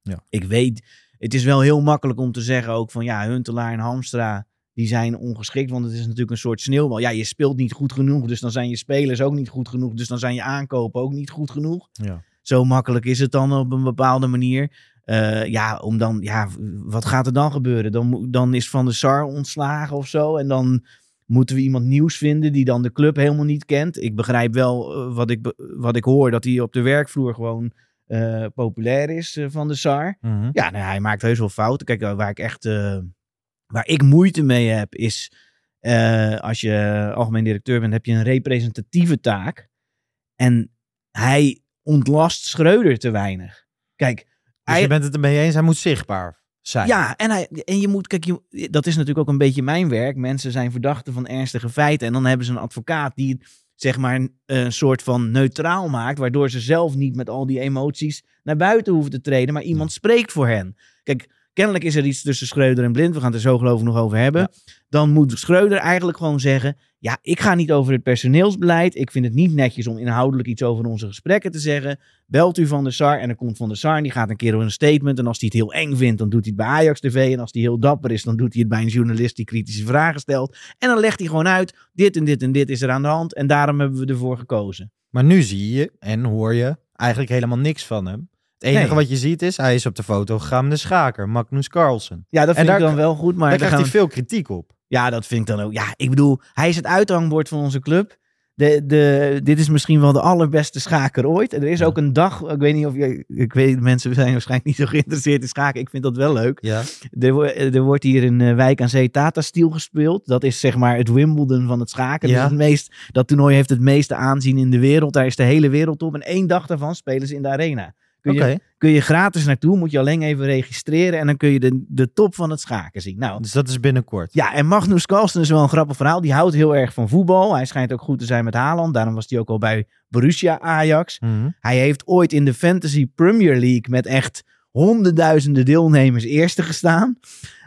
Ja. Ik weet, het is wel heel makkelijk om te zeggen ook van ja, Huntelaar en Hamstra, die zijn ongeschikt. Want het is natuurlijk een soort sneeuwbal. Ja, je speelt niet goed genoeg, dus dan zijn je spelers ook niet goed genoeg. Dus dan zijn je aankopen ook niet goed genoeg. Ja. Zo makkelijk is het dan op een bepaalde manier. Uh, ja, om dan, ja, wat gaat er dan gebeuren? Dan, dan is Van der Sar ontslagen of zo. En dan moeten we iemand nieuws vinden die dan de club helemaal niet kent. Ik begrijp wel uh, wat, ik, wat ik hoor, dat hij op de werkvloer gewoon uh, populair is, Van der Sar. Mm -hmm. Ja, nou, hij maakt heus wel fouten. Kijk, waar ik echt Waar ik moeite mee heb is, eh, als je algemeen directeur bent, heb je een representatieve taak. En hij ontlast Schreuder te weinig. Kijk, Dus hij, je bent het ermee eens, hij moet zichtbaar zijn. ja, en, hij, en je moet, kijk, je, dat is natuurlijk ook een beetje mijn werk. Mensen zijn verdachten van ernstige feiten. En dan hebben ze een advocaat die zeg maar, een soort van neutraal maakt. Waardoor ze zelf niet met al die emoties naar buiten hoeven te treden. Maar iemand spreekt voor hen. Kijk, kennelijk is er iets tussen Schreuder en Blind. We gaan het er zo geloof ik nog over hebben. Dan moet Schreuder eigenlijk gewoon zeggen... Ja, ik ga niet over het personeelsbeleid. Ik vind het niet netjes om inhoudelijk iets over onze gesprekken te zeggen. Belt u Van der Sar en dan komt Van der Sar en die gaat een keer door een statement. En als hij het heel eng vindt, dan doet hij het bij Ajax TV. En als hij heel dapper is, dan doet hij het bij een journalist die kritische vragen stelt. En dan legt hij gewoon uit, dit en dit en dit is er aan de hand. En daarom hebben we ervoor gekozen. Maar nu zie je en hoor je eigenlijk helemaal niks van hem. Het enige Nee. wat je ziet is, hij is op de foto gegaan met schaker, Magnus Carlsen. Ja, dat En vind daar- ik dan wel goed. Maar Daar krijgt hij veel kritiek op. Ja, dat vind ik dan ook. Ja, ik bedoel, hij is het uithangbord van onze club. De, de, dit is misschien wel de allerbeste schaker ooit. En er is ook een dag, ik weet niet of je, ik weet, mensen zijn waarschijnlijk niet zo geïnteresseerd in schaken. Ik vind dat wel leuk. Ja. Er, wo- er wordt hier in eh, Wijk aan Zee Tata Steel gespeeld. Dat is zeg maar het Wimbledon van het schaken. Ja. Dus het meest, dat toernooi heeft het meeste aanzien in de wereld. Daar is de hele wereld op. En één dag daarvan spelen ze in de arena. Kun je, kun je gratis naartoe, moet je alleen even registreren. En dan kun je de, de top van het schaken zien. Nou, Dus dat is binnenkort. ja, en Magnus Carlsen is wel een grappig verhaal. Die houdt heel erg van voetbal. Hij schijnt ook goed te zijn met Haaland. Daarom was hij ook al bij Borussia Ajax. Mhm. Hij heeft ooit in de Fantasy Premier League met echt honderdduizenden deelnemers eerste gestaan.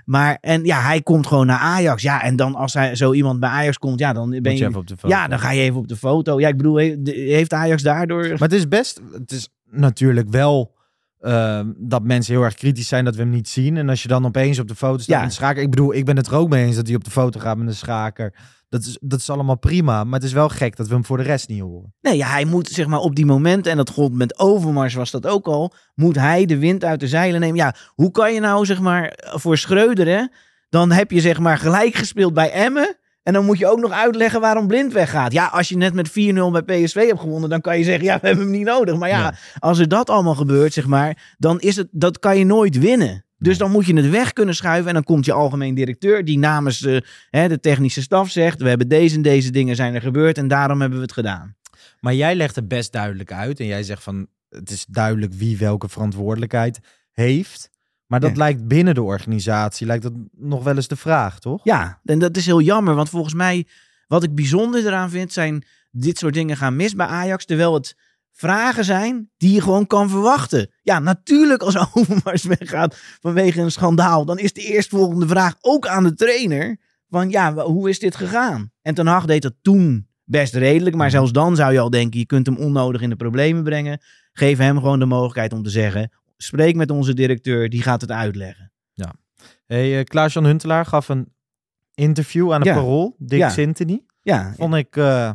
Maar, en ja, hij komt gewoon naar Ajax. Ja, en dan als hij zo iemand bij Ajax komt, ja, dan ben Moet je... je even op de foto. ja, dan ga je even op de foto. Ja, ik bedoel, heeft Ajax daardoor... Maar het is best, het is natuurlijk wel ehm, dat mensen heel erg kritisch zijn dat we hem niet zien. En als je dan opeens op de foto staat Ja. schaker. Ik bedoel, ik ben het er ook mee eens dat hij op de foto gaat met een schaker. Dat is, dat is allemaal prima. Maar het is wel gek dat we hem voor de rest niet horen. Nee, ja, hij moet zeg maar op die momenten, en dat gold met Overmars was dat ook al, moet hij de wind uit de zeilen nemen. Ja, hoe kan je nou zeg maar voor Schreuder, hè, dan heb je zeg maar gelijk gespeeld bij Emmen. En dan moet je ook nog uitleggen waarom Blind weggaat. Ja, als je net met 4-0 bij PSV hebt gewonnen, dan kan je zeggen, ja, we hebben hem niet nodig. Maar ja, Ja. als er dat allemaal gebeurt, zeg maar, dan is het, dat kan je nooit winnen. Dus dan moet je het weg kunnen schuiven. En dan komt je algemeen directeur die namens eh, hè, de technische staf zegt, we hebben deze en deze dingen zijn er gebeurd en daarom hebben we het gedaan. Maar jij legt het best duidelijk uit. En jij zegt van het is duidelijk wie welke verantwoordelijkheid heeft. Maar dat Ja. lijkt binnen de organisatie, lijkt dat nog wel eens de vraag, toch? Ja, en dat is heel jammer. Want volgens mij, wat ik bijzonder eraan vind, zijn dit soort dingen gaan mis bij Ajax. Terwijl het vragen zijn die je gewoon kan verwachten. Ja, natuurlijk als Overmars weggaat vanwege een schandaal. Dan is de eerstvolgende vraag ook aan de trainer. Van ja, hoe is dit gegaan? En Ten Hag deed dat toen best redelijk. Maar zelfs dan zou je al denken, je kunt hem onnodig in de problemen brengen. Geef hem gewoon de mogelijkheid om te zeggen... Spreek met onze directeur, die gaat het uitleggen. Hey, eh, Klaas-Jan Huntelaar gaf een interview aan het Ja. Parool, Dick Ja. Sintony. Ja, Vond ik eh,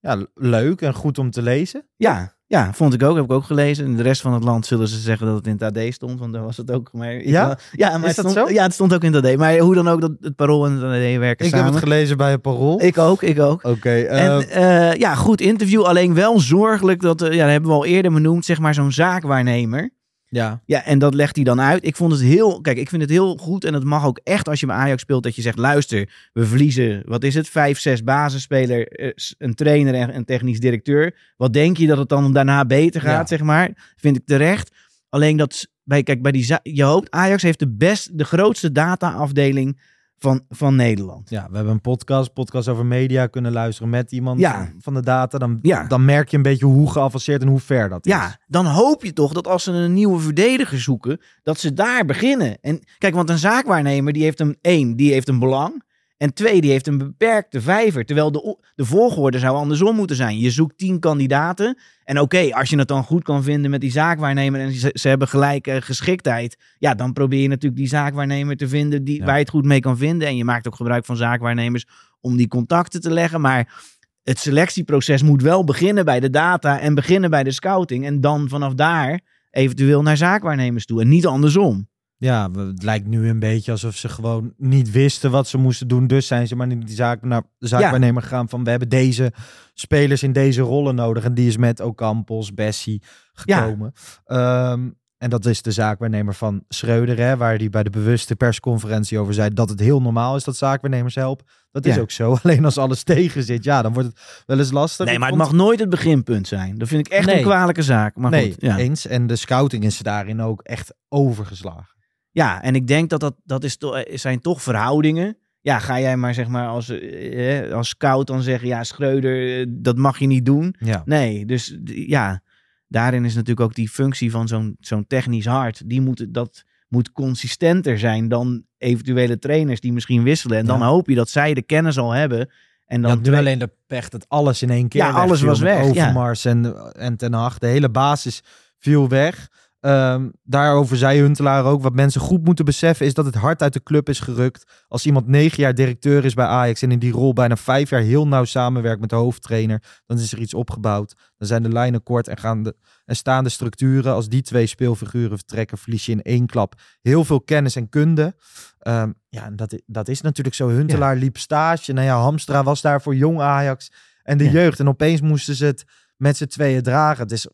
ja, leuk en goed om te lezen. Ja, ja, vond ik ook. Heb ik ook gelezen. In de rest van het land zullen ze zeggen dat het in het AD stond. Want daar was het ook. Maar Ja? ja, maar Is het dat zo? Ja, het stond ook in het AD. Maar hoe dan ook, dat het parool en het AD werken Ik samen. heb het gelezen bij het Parool. Ik ook, ik ook. Oké, En eh, eh, ja, goed interview. Alleen wel zorgelijk dat, ja, dat hebben we al eerder benoemd, zeg maar zo'n zaakwaarnemer. Ja. Ja, en dat legt hij dan uit. Ik vond het heel, kijk, ik vind het heel goed en het mag ook echt als je bij Ajax speelt dat je zegt, luister, we verliezen, wat is het, vijf, zes basisspeler, eh, een trainer en een technisch directeur. Wat denk je dat het dan daarna beter gaat, Ja. zeg maar? Vind ik terecht. Alleen dat, bij, kijk, bij die, je hoopt, Ajax heeft de best, de grootste data-afdeling van, van Nederland. ja, we hebben een podcast, podcast over media kunnen luisteren met iemand Ja. van de data. Dan, Ja. dan merk je een beetje hoe geavanceerd en hoe ver dat is. Ja, dan hoop je toch dat als ze een nieuwe verdediger zoeken, dat ze daar beginnen. En kijk, want een zaakwaarnemer die heeft een één, die heeft een belang. En twee, die heeft een beperkte vijver. Terwijl de, de volgorde zou andersom moeten zijn. Je zoekt tien kandidaten. En oké, als je het dan goed kan vinden met die zaakwaarnemer en ze, ze hebben gelijke geschiktheid. Ja, dan probeer je natuurlijk die zaakwaarnemer te vinden die, Ja. waar je het goed mee kan vinden. En je maakt ook gebruik van zaakwaarnemers om die contacten te leggen. Maar het selectieproces moet wel beginnen bij de data en beginnen bij de scouting. En dan vanaf daar eventueel naar zaakwaarnemers toe. En niet andersom. Ja, het lijkt nu een beetje alsof ze gewoon niet wisten wat ze moesten doen. Dus zijn ze maar naar die zaak, naar de zaakwaarnemer gegaan van we hebben deze spelers in deze rollen nodig. En die is met Ocampos, Bessie gekomen. Ehm, en dat is de zaakwaarnemer van Schreuder, hè, waar hij bij de bewuste persconferentie over zei dat het heel normaal is dat zaakwaarnemers helpen. Dat is Ja. ook zo. Alleen als alles tegen zit, ja, dan wordt het wel eens lastig. Nee, maar het vond- mag nooit het beginpunt zijn. Dat vind ik echt Nee. een kwalijke zaak. Maar nee, goed, ja. eens. En de scouting is daarin ook echt overgeslagen. Ja, en ik denk dat dat, dat is to- eh, zijn toch verhoudingen. Ja, ga jij maar zeg maar als, eh, eh, als scout dan zeggen, ja, Schreuder, eh, dat mag je niet doen. Ja. Nee, dus ja, daarin is natuurlijk ook die functie van zo'n zo'n technisch hart, die moet, dat moet consistenter zijn dan eventuele trainers die misschien wisselen. En dan Ja. hoop je dat zij de kennis al hebben. En dan Dan nu alleen de pech dat alles in één keer Ja, alles wegviel was weg, ja. Overmars en, en Ten Hag. De hele basis viel weg. Ehm, daarover zei Huntelaar ook. Wat mensen goed moeten beseffen is dat het hart uit de club is gerukt. Als iemand negen jaar directeur is bij Ajax en in die rol bijna vijf jaar heel nauw samenwerkt met de hoofdtrainer, dan is er iets opgebouwd. Dan zijn de lijnen kort en, gaan de, en staan de structuren. Als die twee speelfiguren vertrekken, verlies je in één klap heel veel kennis en kunde. Ehm, ja, en dat, dat is natuurlijk zo. Huntelaar liep stage. Nou ja, Hamstra was daar voor jong Ajax en de Ja. jeugd. En opeens moesten ze het met z'n tweeën dragen. Het is,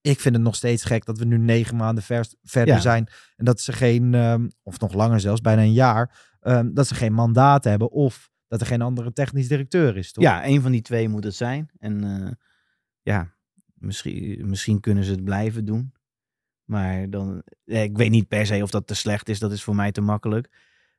ik vind het nog steeds gek dat we nu negen maanden verder Ja. zijn. En dat ze geen, ehm, of nog langer zelfs, bijna een jaar, ehm, dat ze geen mandaat hebben. Of dat er geen andere technisch directeur is, toch? Ja, een van die twee moet het zijn. En eh, ja, misschien, misschien kunnen ze het blijven doen. Maar dan, eh, ik weet niet per se of dat te slecht is. Dat is voor mij te makkelijk.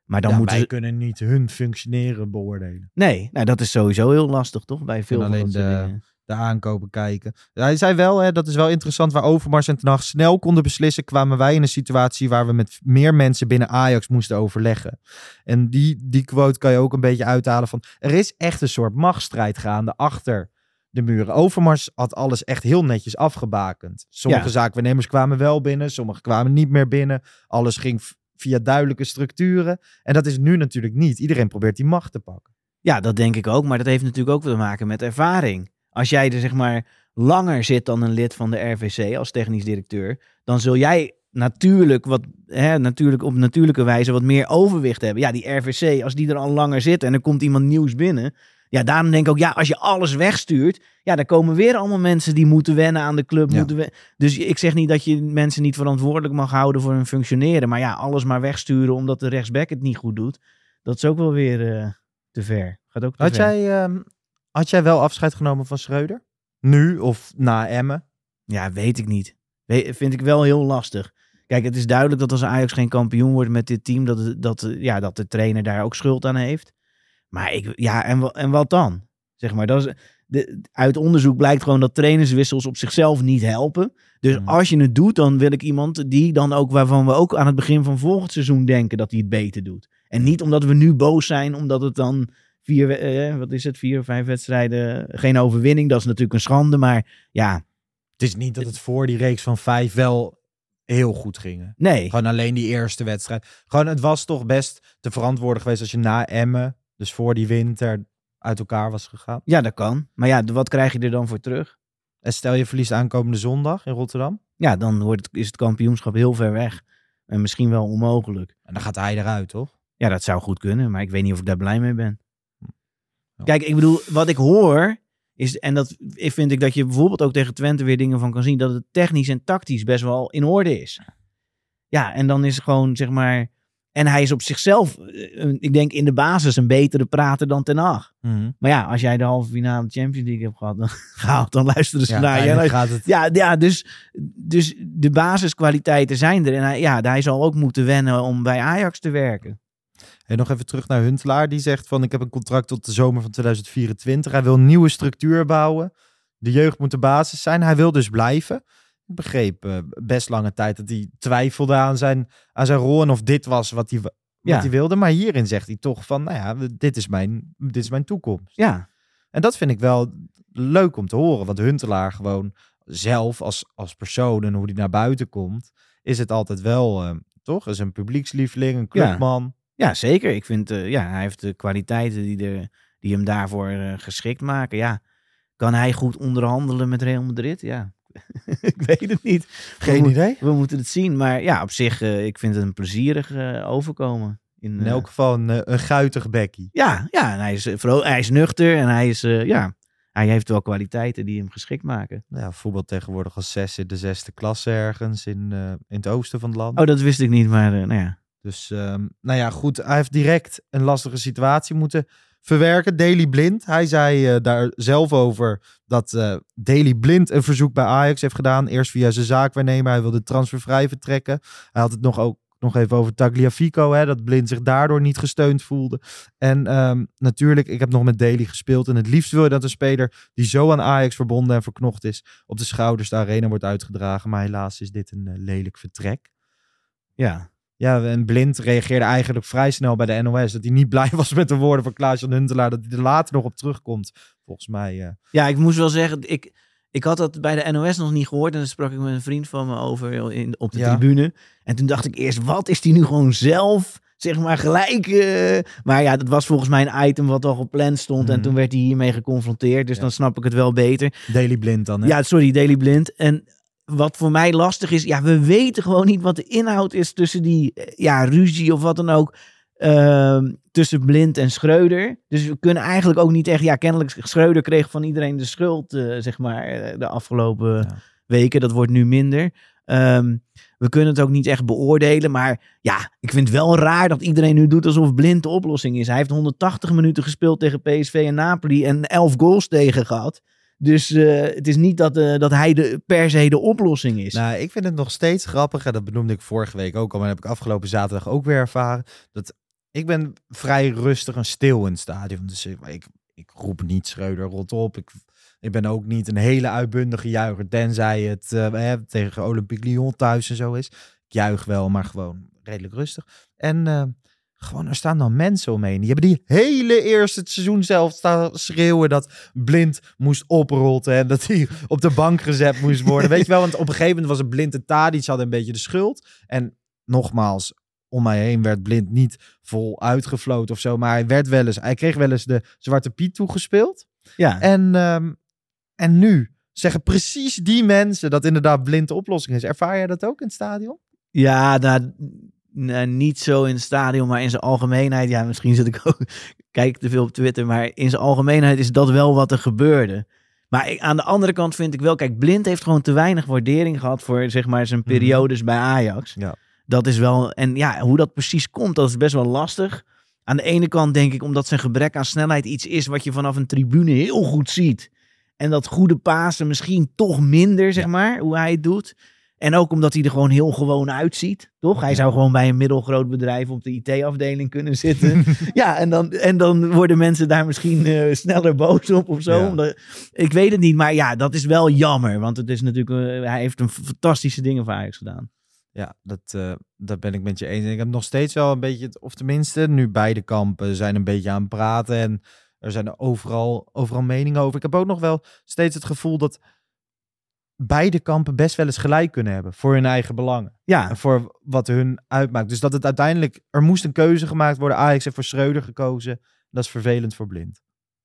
Maar dan Ja, moeten wij ze... kunnen niet hun functioneren beoordelen. Nee, nou, dat is sowieso heel lastig, toch? Bij veel van alleen dat soort de, dingen. De aankopen kijken. Hij zei wel, hè, dat is wel interessant, waar Overmars en Ten Hag snel konden beslissen, kwamen wij in een situatie waar we met meer mensen binnen Ajax moesten overleggen. En die, die quote kan je ook een beetje uithalen van, er is echt een soort machtsstrijd gaande achter de muren. Overmars had alles echt heel netjes afgebakend. Sommige Ja. zaakwaarnemers kwamen wel binnen, sommige kwamen niet meer binnen. Alles ging via duidelijke structuren. En dat is nu natuurlijk niet. Iedereen probeert die macht te pakken. Ja, dat denk ik ook. Maar dat heeft natuurlijk ook te maken met ervaring. Als jij er zeg maar langer zit dan een lid van de RVC als technisch directeur, dan zul jij natuurlijk, wat, hè, natuurlijk op natuurlijke wijze wat meer overwicht hebben. Ja, die RVC, als die er al langer zit en er komt iemand nieuws binnen. Ja, daarom denk ik ook, ja, als je alles wegstuurt, ja, dan komen weer allemaal mensen die moeten wennen aan de club. Ja. Moeten we... Dus ik zeg niet dat je mensen niet verantwoordelijk mag houden voor hun functioneren. Maar ja, alles maar wegsturen omdat de rechtsback het niet goed doet. Dat is ook wel weer eh, te ver. Gaat ook te Had ver. jij, ehm, had jij wel afscheid genomen van Schreuder? Nu of na Emmen? Ja, weet ik niet. We- vind ik wel heel lastig. Kijk, het is duidelijk dat als Ajax geen kampioen wordt met dit team, dat, dat, eh, ja, dat de trainer daar ook schuld aan heeft. Maar ik, ja, en, en wat dan? Zeg maar, dat is, de, uit onderzoek blijkt gewoon dat trainerswissels op zichzelf niet helpen. Dus Mm. als je het doet, dan wil ik iemand die dan ook, waarvan we ook aan het begin van volgend seizoen denken dat hij het beter doet. En niet omdat we nu boos zijn, omdat het dan vier, eh, wat is het, vier of vijf wedstrijden, geen overwinning. Dat is natuurlijk een schande, maar ja, Het is niet dat het voor die reeks van vijf wel heel goed ging. nee. Gewoon alleen die eerste wedstrijd. Gewoon, het was toch best te verantwoorden geweest als je na Emmen, dus voor die winter, uit elkaar was gegaan. Ja, dat kan. Maar ja, wat krijg je er dan voor terug? En stel je verliest aankomende zondag in Rotterdam. Ja, dan wordt het, is het kampioenschap heel ver weg. En misschien wel onmogelijk. En dan gaat hij eruit, toch? Ja, dat zou goed kunnen, maar ik weet niet of ik daar blij mee ben. Kijk, ik bedoel, wat ik hoor is, en dat vind ik dat je bijvoorbeeld ook tegen Twente weer dingen van kan zien, dat het technisch en tactisch best wel in orde is. Ja, en dan is het gewoon, zeg maar, en hij is op zichzelf, eh, ik denk in de basis een betere prater dan Ten Hag. Maar ja, als jij de halve finale Champions League hebt gehad, dan, gehaald, dan luisteren ze Ja, naar je. Gaat het... ja, ja dus, dus de basiskwaliteiten zijn er. En hij, ja, hij zal ook moeten wennen om bij Ajax te werken. En nog even terug naar Huntelaar. Die zegt van ik heb een contract tot de zomer van 2024. Hij wil een nieuwe structuur bouwen. De jeugd moet de basis zijn. Hij wil dus blijven. Ik begreep eh, best lange tijd dat hij twijfelde aan zijn, aan zijn rol. En of dit was wat hij, wat Ja. hij wilde. Maar hierin zegt hij toch van nou ja, dit is mijn, dit is mijn toekomst. Ja, En dat vind ik wel leuk om te horen. Want Huntelaar gewoon zelf als, als persoon en hoe hij naar buiten komt. Is het altijd wel, eh, toch? Is een publiekslieveling, een clubman. ja zeker. Ik vind, eh, ja, hij heeft de kwaliteiten die, er, die hem daarvoor eh, geschikt maken. Ja, kan hij goed onderhandelen met Real Madrid? Ja, ik weet het niet. Geen we, idee. We moeten het zien. Maar ja, op zich, eh, ik vind het een plezierig overkomen. In, In elk geval een, een guitig bekkie. Ja, ja en hij, is, hij is nuchter en hij is, ja, hij heeft wel kwaliteiten die hem geschikt maken. Nou Ja, voetbal tegenwoordig als zes in de zesde klasse ergens in, in het oosten van het land. Oh, dat wist ik niet, maar uh, nou ja. Dus, um, nou ja, goed. Hij heeft direct een lastige situatie moeten verwerken. Daily Blind, hij zei uh, daar zelf over dat uh, Daily Blind een verzoek bij Ajax heeft gedaan. Eerst via zijn zaakwaarnemer. Hij wilde transfervrij vertrekken. Hij had het nog ook nog even over Tagliafico, hè, dat Blind zich daardoor niet gesteund voelde. En um, natuurlijk, ik heb nog met Daly gespeeld. En het liefst wil je dat een speler die zo aan Ajax verbonden en verknocht is, op de schouders de arena wordt uitgedragen. Maar helaas is dit een uh, lelijk vertrek. Ja. Ja, en Blind reageerde eigenlijk vrij snel bij de NOS. Dat hij niet blij was met de woorden van Klaas-Jan Huntelaar. Dat hij er later nog op terugkomt, volgens mij. Uh... Ja, ik moest wel zeggen, ik, ik had dat bij de NOS nog niet gehoord. En dan sprak ik met een vriend van me over in, op de ja. tribune. En toen dacht ik eerst, wat is die nu gewoon zelf, zeg maar, gelijk? Uh... Maar ja, dat was volgens mij een item wat al gepland stond. Mm. En toen werd hij hiermee geconfronteerd. Dus ja. dan snap ik het wel beter. Daily Blind dan, hè? Ja, sorry, Daily Blind. En wat voor mij lastig is, ja, we weten gewoon niet wat de inhoud is tussen die ja, ruzie of wat dan ook. Uh, tussen Blind en Schreuder. Dus we kunnen eigenlijk ook niet echt... Ja, kennelijk Schreuder kreeg van iedereen de schuld, uh, zeg maar, de afgelopen ja. weken. Dat wordt nu minder. Um, we kunnen het ook niet echt beoordelen. Maar ja, ik vind het wel raar dat iedereen nu doet alsof Blind de oplossing is. Hij heeft 180 minuten gespeeld tegen PSV en Napoli en 11 goals tegen gehad. Dus uh, het is niet dat, uh, dat hij de, per se de oplossing is. Nou, ik vind het nog steeds grappig. En dat benoemde ik vorige week ook al. Maar dat heb ik afgelopen zaterdag ook weer ervaren. Dat ik ben vrij rustig en stil in het stadion. Dus ik, ik, roep niet Schreuder rot op. Ik, ik ben ook niet een hele uitbundige juicher. Tenzij het uh, tegen Olympique Lyon thuis en zo is. Ik juich wel, maar gewoon redelijk rustig. En gewoon, er staan dan mensen omheen. Die hebben die hele eerste seizoen zelf staan schreeuwen dat Blind moest oprotten. En dat hij op de bank gezet moest worden. Weet je wel, want op een gegeven moment was het Blind en Tadic hadden een beetje de schuld. En nogmaals, om mij heen werd Blind niet vol uitgefloten of zo. Maar hij werd wel eens, hij kreeg wel eens de Zwarte Piet toegespeeld. Ja. En, um, en nu zeggen precies die mensen dat inderdaad Blind de oplossing is. Ervaar jij dat ook in het stadion? Ja, nou, nou, niet zo in het stadion, maar in zijn algemeenheid. Ja, misschien zit ik ook, kijk te veel op Twitter, maar in zijn algemeenheid is dat wel wat er gebeurde. Maar ik, aan de andere kant vind ik wel, kijk, Blind heeft gewoon te weinig waardering gehad voor zeg maar zijn periodes mm. bij Ajax. Ja. Dat is wel, en ja, hoe dat precies komt, dat is best wel lastig. Aan de ene kant denk ik omdat zijn gebrek aan snelheid iets is wat je vanaf een tribune heel goed ziet. En dat goede Pasen misschien toch minder, zeg maar, hoe hij het doet. En ook omdat hij er gewoon heel gewoon uitziet, toch? Hij zou gewoon bij een middelgroot bedrijf op de IT-afdeling kunnen zitten. ja, en dan, en dan worden mensen daar misschien uh, sneller boos op of zo. Ja. Omdat, ik weet het niet, maar ja, dat is wel jammer. Want het is natuurlijk, uh, hij heeft een fantastische dingen voor Ajax gedaan. Ja, dat, uh, dat ben ik met je eens. En ik heb nog steeds wel een beetje, of tenminste, nu beide kampen zijn een beetje aan het praten. En er zijn overal, overal meningen over. Ik heb ook nog wel steeds het gevoel dat beide kampen best wel eens gelijk kunnen hebben voor hun eigen belangen. Ja. En voor wat hun uitmaakt. Dus dat het uiteindelijk, er moest een keuze gemaakt worden. Ajax heeft voor Schreuder gekozen. Dat is vervelend voor Blind.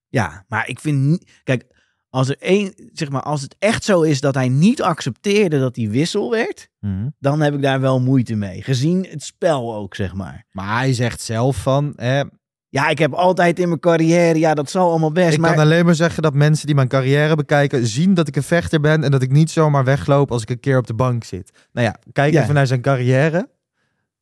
Ja, maar ik vind niet, kijk, als, er één, zeg maar, als het echt zo is dat hij niet accepteerde dat hij wissel werd, mm-hmm. dan heb ik daar wel moeite mee. Gezien het spel ook, zeg maar. Maar hij zegt zelf van, hè, ja, ik heb altijd in mijn carrière, ja, dat zal allemaal best. Ik maar... kan alleen maar zeggen dat mensen die mijn carrière bekijken, zien dat ik een vechter ben en dat ik niet zomaar wegloop als ik een keer op de bank zit. Nou ja, kijk Ja. even naar zijn carrière.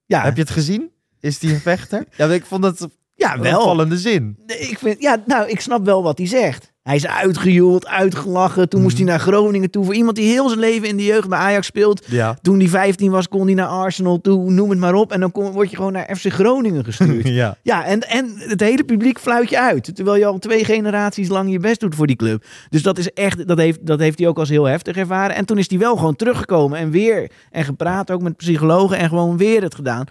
Ja. Heb je het gezien? Is hij een vechter? ja, ik vond het Ja, een wel. opvallende zin. Ik vind, ja, nou, ik snap wel wat hij zegt. Hij is uitgejoeld, uitgelachen. Toen moest hij naar Groningen toe. Voor iemand die heel zijn leven in de jeugd bij Ajax speelt. Ja. Toen hij 15 was, kon hij naar Arsenal toe. Noem het maar op. En dan kom, word je gewoon naar FC Groningen gestuurd. ja. Ja, en, en het hele publiek fluit je uit. Terwijl je al twee generaties lang je best doet voor die club. Dus dat is echt, dat heeft, dat heeft hij ook als heel heftig ervaren. En toen is hij wel gewoon teruggekomen en weer. En gepraat ook met psychologen en gewoon weer het gedaan.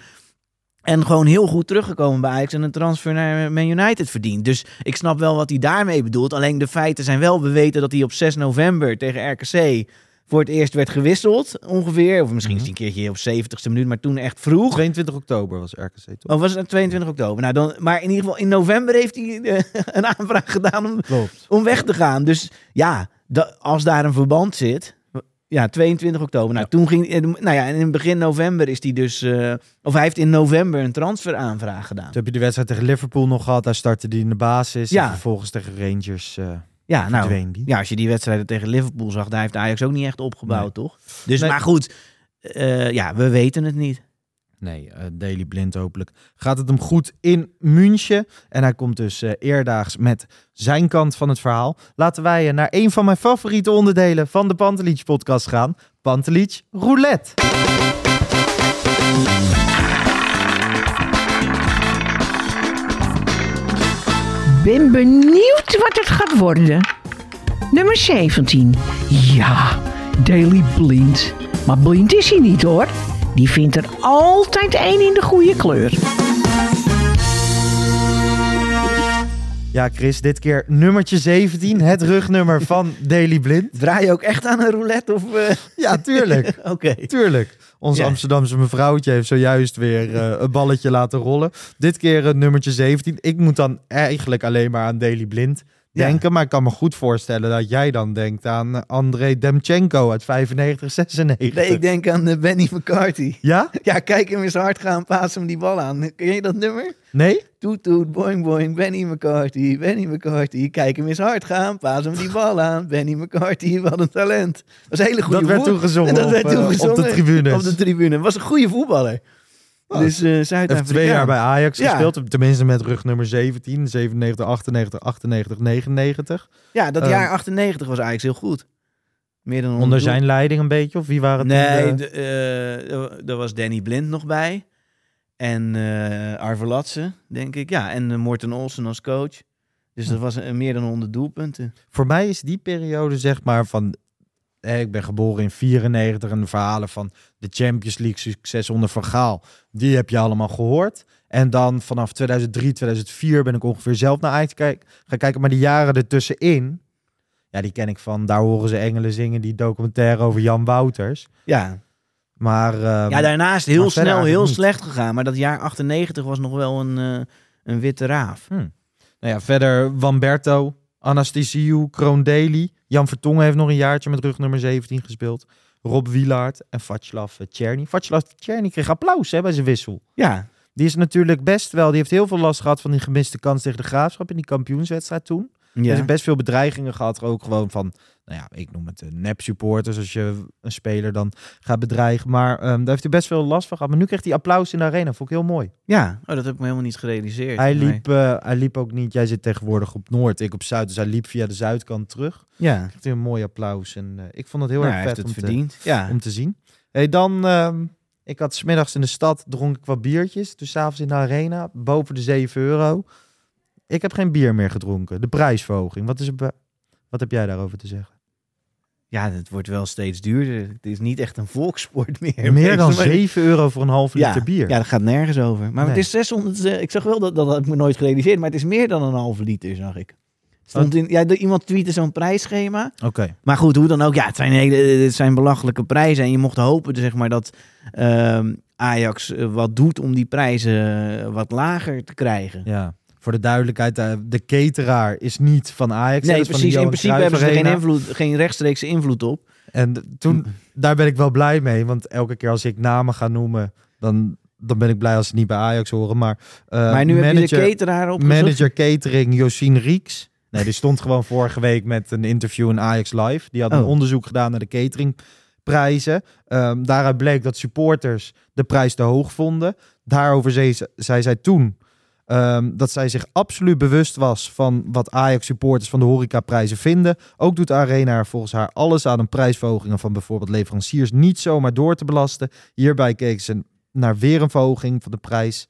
En gewoon heel goed teruggekomen bij Ajax en een transfer naar Man United verdient. Dus ik snap wel wat hij daarmee bedoelt. Alleen de feiten zijn wel, we weten dat hij op 6 november tegen RKC voor het eerst werd gewisseld. Ongeveer, of misschien is hij een keertje op 70ste minuut, maar toen echt vroeg. 22 oktober was RKC toch? Oh, was het 22 oktober? Nou, dan, maar in ieder geval in november heeft hij eh, een aanvraag gedaan om, Klopt. om weg te gaan. Dus ja, da- als daar een verband zit. Ja, 22 oktober. Nou, toen ging. Nou ja, en in begin november is hij dus. eh, of hij heeft in november een transferaanvraag gedaan. Toen heb je de wedstrijd tegen Liverpool nog gehad. Daar startte hij in de basis. Ja. En vervolgens tegen Rangers. eh, Ja, nou, ja, als je die wedstrijden tegen Liverpool zag, daar heeft Ajax ook niet echt opgebouwd, Nee. toch? Dus, Nee. maar goed, eh, ja, we weten het niet. Nee, eh Daily Blind hopelijk. Gaat het hem goed in München? En hij komt dus eh, eerdaags met zijn kant van het verhaal. Laten wij eh, naar een van mijn favoriete onderdelen van de Pantelich podcast gaan. Pantelich Roulette. Ben benieuwd wat het gaat worden. Nummer 17. Ja, Daily Blind. Maar blind is hij niet hoor. Die vindt er altijd één in de goede kleur. Ja, Chris, dit keer nummertje 17. Het rugnummer van Daily Blind. Draai je ook echt aan een roulette? Of, eh? Ja, tuurlijk. Oké. Tuurlijk. Onze Ja. Amsterdamse mevrouwtje heeft zojuist weer eh, een balletje laten rollen. Dit keer het nummertje 17. Ik moet dan eigenlijk alleen maar aan Daily Blind. Denken. Maar ik kan me goed voorstellen dat jij dan denkt aan André Demchenko uit 95, 96. Nee, ik denk aan eh, Benny McCarthy. Ja? Ja, kijk hem eens hard gaan, paas hem die bal aan. Ken je dat nummer? Nee? Toet toet, boing boing, Benny McCarthy, Benny McCarthy. Kijk hem eens hard gaan, paas hem die bal aan. Benny McCarthy, wat een talent. Dat was een hele goede Dat werd toen gezongen Dat op, werd toen eh, op de tribunes. Op de tribune. Was een goede voetballer. Oh, dus eh Hij zuid heeft twee jaar bij Ajax Ja. gespeeld. Tenminste met rugnummer 17. 97, 98, 98, 99. Ja, dat jaar 98 was Ajax heel goed. Meer dan Onder zijn leiding een beetje? Of wie waren het? Nee, toen de, eh, er was Danny Blind nog bij. En eh Arve Latse, denk ik. Ja, en uh, Morten Olsen als coach. Dus dat was eh, meer dan 100 doelpunten. Voor mij is die periode zeg maar van... ik ben geboren in 94 en de verhalen van de Champions League succes onder Van Gaal. Die heb je allemaal gehoord. En dan vanaf 2003, 2004 ben ik ongeveer zelf naar Ajax kijk, gaan kijken. Maar die jaren ertussenin, ja, die ken ik van... Daar horen ze engelen zingen, die documentaire over Jan Wouters. Ja, Maar, ehm, ja daarnaast heel snel, heel niet. slecht gegaan. Maar dat jaar 98 was nog wel een, eh, een witte raaf. Hm. Nou ja, verder Wamberto, Anastasiou, Kroon Daly. Jan Vertongen heeft nog een jaartje met rugnummer 17 gespeeld. Rob Wielaert en Václav Tjerny. Václav Tjerny kreeg applaus hè, bij zijn wissel. Ja, Die is natuurlijk best wel, die heeft heel veel last gehad van die gemiste kans tegen de Graafschap in die kampioenswedstrijd toen. Ja. Er heeft best veel bedreigingen gehad, ook gewoon van, nou ja, ik noem het eh, nep-supporters als je een speler dan gaat bedreigen. Maar ehm, daar heeft hij best veel last van gehad. Maar nu kreeg hij applaus in de arena, vond ik heel mooi. ja. Oh, dat heb ik me helemaal niet gerealiseerd. Hij liep, eh, hij liep ook niet, jij zit tegenwoordig op Noord, ik op Zuid, dus hij liep via de Zuidkant terug. Ja, Kreeg hij een mooi applaus en eh, ik vond het heel Nou, erg vet heeft om het te, verdiend. Ja. om te zien. Hey, dan, ehm, ik had smiddags in de stad, dronk ik wat biertjes. Dus 's avonds in de arena, boven de 7 euro. Ik heb geen bier meer gedronken. De prijsverhoging, wat, is wat heb jij daarover te zeggen? ja, het wordt wel steeds duurder. Het is niet echt een volkssport meer. Meer dan Maar- 7 euro voor een half ja, liter bier. Ja, dat gaat nergens over. Maar Nee. het is 600. eh, ik zag wel dat dat had ik me nooit gerealiseerd, maar het is meer dan een halve liter, zag ik. Stond in, ja, iemand tweette zo'n prijsschema. Oké. Maar goed, hoe dan ook, ja, het zijn, hele, het zijn belachelijke prijzen. En je mocht hopen zeg maar, dat ehm, Ajax eh, wat doet om die prijzen eh, wat lager te krijgen. Ja. Voor de duidelijkheid, eh, de cateraar is niet van Ajax. nee, dat is van de precies. In principe hebben ze er geen, invloed, geen rechtstreekse invloed op. En toen, daar ben ik wel blij mee. Want elke keer als ik namen ga noemen, dan, dan ben ik blij als ze niet bij Ajax horen. Maar, eh, maar nu heb je de cateraar op. manager catering Josien Rieks. Nee, die stond gewoon vorige week met een interview in Ajax Live. Die had een Oh. onderzoek gedaan naar de cateringprijzen. Ehm, daaruit bleek dat supporters de prijs te hoog vonden. Daarover zei, ze- zei zij toen ehm, dat zij zich absoluut bewust was van wat Ajax supporters van de horecaprijzen vinden. Ook doet de Arena er volgens haar alles aan een prijsverhogingen van bijvoorbeeld leveranciers niet zomaar door te belasten. Hierbij keken ze naar weer een verhoging van de prijs.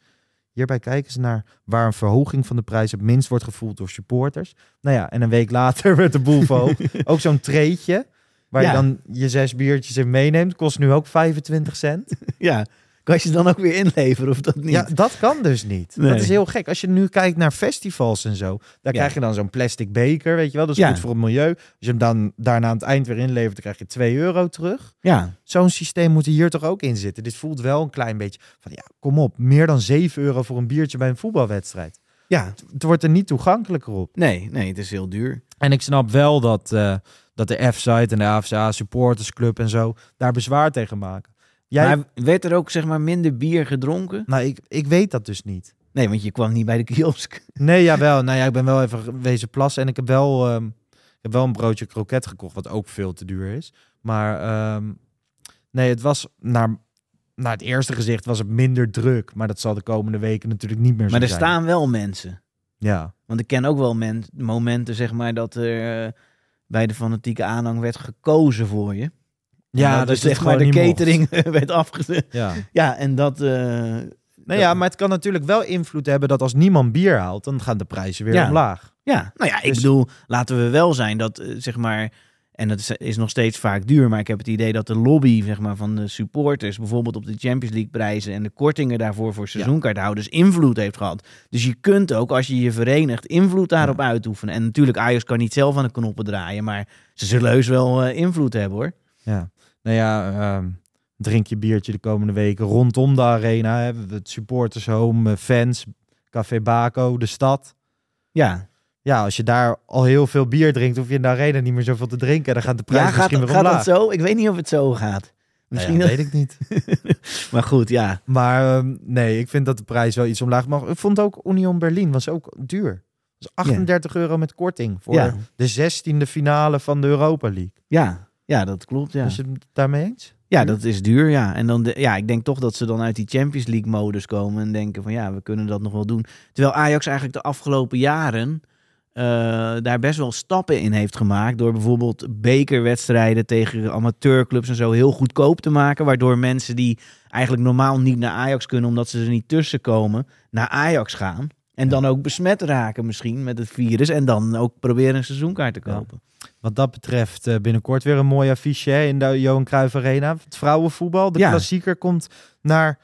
Hierbij kijken ze naar waar een verhoging van de prijs het minst wordt gevoeld door supporters. Nou ja, en een week later werd de boel verhoogd. ook zo'n treetje, waar Ja. je dan je zes biertjes in meeneemt, kost nu ook 25 cent. Ja, kan je ze dan ook weer inleveren of dat niet? Ja, dat kan dus niet. Nee. Dat is heel gek. Als je nu kijkt naar festivals en zo, daar Ja. krijg je dan zo'n plastic beker, weet je wel. Dat is Ja. goed voor het milieu. Als je hem dan daarna aan het eind weer inlevert, dan krijg je 2 euro terug. ja. Zo'n systeem moet hier toch ook in zitten. Dit voelt wel een klein beetje van, ja, kom op. Meer dan 7 euro voor een biertje bij een voetbalwedstrijd. ja. Het wordt er niet toegankelijker op. Nee, nee, het is heel duur. En ik snap wel dat, eh, dat de F-site en de AFCA supportersclub en zo daar bezwaar tegen maken. Jij, Maar werd er ook zeg maar minder bier gedronken? nou, ik, ik weet dat dus niet. Nee, want je kwam niet bij de kiosk. Nee, jawel. Nou ja, ik ben wel even wezen plassen en ik heb wel, ehm, heb wel een broodje kroket gekocht, wat ook veel te duur is. Maar ehm, nee, het was naar, naar het eerste gezicht was het minder druk. Maar dat zal de komende weken natuurlijk niet meer zo Maar er zijn. staan wel mensen. Ja. Want ik ken ook wel men- momenten, zeg maar, dat er eh, bij de fanatieke aanhang werd gekozen voor je. Ja, dat dus zeg maar de catering werd afgezet. Ja. ja, en dat... eh, Nou ja, maar het kan natuurlijk wel invloed hebben dat als niemand bier haalt, dan gaan de prijzen weer Ja. omlaag. Ja, nou ja, ik Dus- bedoel, laten we wel zijn dat, eh, zeg maar, en dat is, is nog steeds vaak duur, maar ik heb het idee dat de lobby, zeg maar, van de supporters, bijvoorbeeld op de Champions League prijzen en de kortingen daarvoor voor seizoenkaarthouders, invloed heeft gehad. Dus je kunt ook, als je je verenigt, invloed daarop uitoefenen. En natuurlijk, Ajax kan niet zelf aan de knoppen draaien, maar ze zullen heus wel eh, invloed hebben, hoor. Ja. Nou ja, ehm, drink je biertje de komende weken rondom de arena. Hebben we het supporters home, eh, fans, Café Baco, de stad. Ja. Ja, als je daar al heel veel bier drinkt, hoef je in de arena niet meer zoveel te drinken. En dan gaat de prijs Ja, gaat, misschien weer gaat omlaag. dat zo? Ik weet niet of het zo gaat. Misschien Nou ja, dat- weet ik niet. maar goed, ja. Maar ehm, nee, ik vind dat de prijs wel iets omlaag mag. Ik vond ook Union Berlin was ook duur. Dat is 38 euro met korting voor Ja. de 16e finale van de Europa League. Ja, ja dat klopt, ja. Is je het daarmee eens? Ja, dat is duur, ja. En dan, de, ja, ik denk toch dat ze dan uit die Champions League modus komen en denken van ja, we kunnen dat nog wel doen. Terwijl Ajax eigenlijk de afgelopen jaren eh, daar best wel stappen in heeft gemaakt door bijvoorbeeld bekerwedstrijden tegen amateurclubs en zo heel goedkoop te maken, waardoor mensen die eigenlijk normaal niet naar Ajax kunnen omdat ze er niet tussen komen, naar Ajax gaan. En dan ook besmet raken misschien met het virus en dan ook proberen een seizoenkaart te kopen. Wat dat betreft eh, binnenkort weer een mooi affiche hè, in de Johan Cruijff Arena. Het vrouwenvoetbal, de Ja. klassieker, komt naar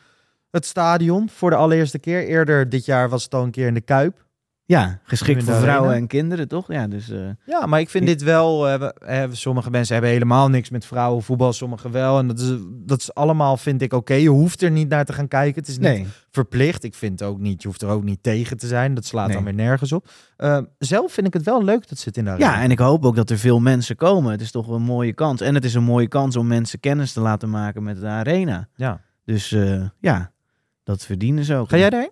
het stadion voor de allereerste keer. Eerder dit jaar was het al een keer in de Kuip. Ja, geschikt voor vrouwen en kinderen, toch? Ja, dus... eh, Ja, maar ik vind dit wel. eh, we- eh, sommige mensen hebben helemaal niks met vrouwenvoetbal, sommige wel. En dat is, dat is allemaal, vind ik, oké. Je hoeft er niet naar te gaan kijken. Het is niet Nee. verplicht. Ik vind ook niet, je hoeft er ook niet tegen te zijn. Dat slaat dan weer nergens op. Zelf vind ik het wel leuk dat ze het in de arena Ja, en ik hoop ook dat er veel mensen komen. Het is toch een mooie kans. En het is een mooie kans om mensen kennis te laten maken met de arena. Ja. Dus eh, ja, dat verdienen ze ook. Ga jij erheen?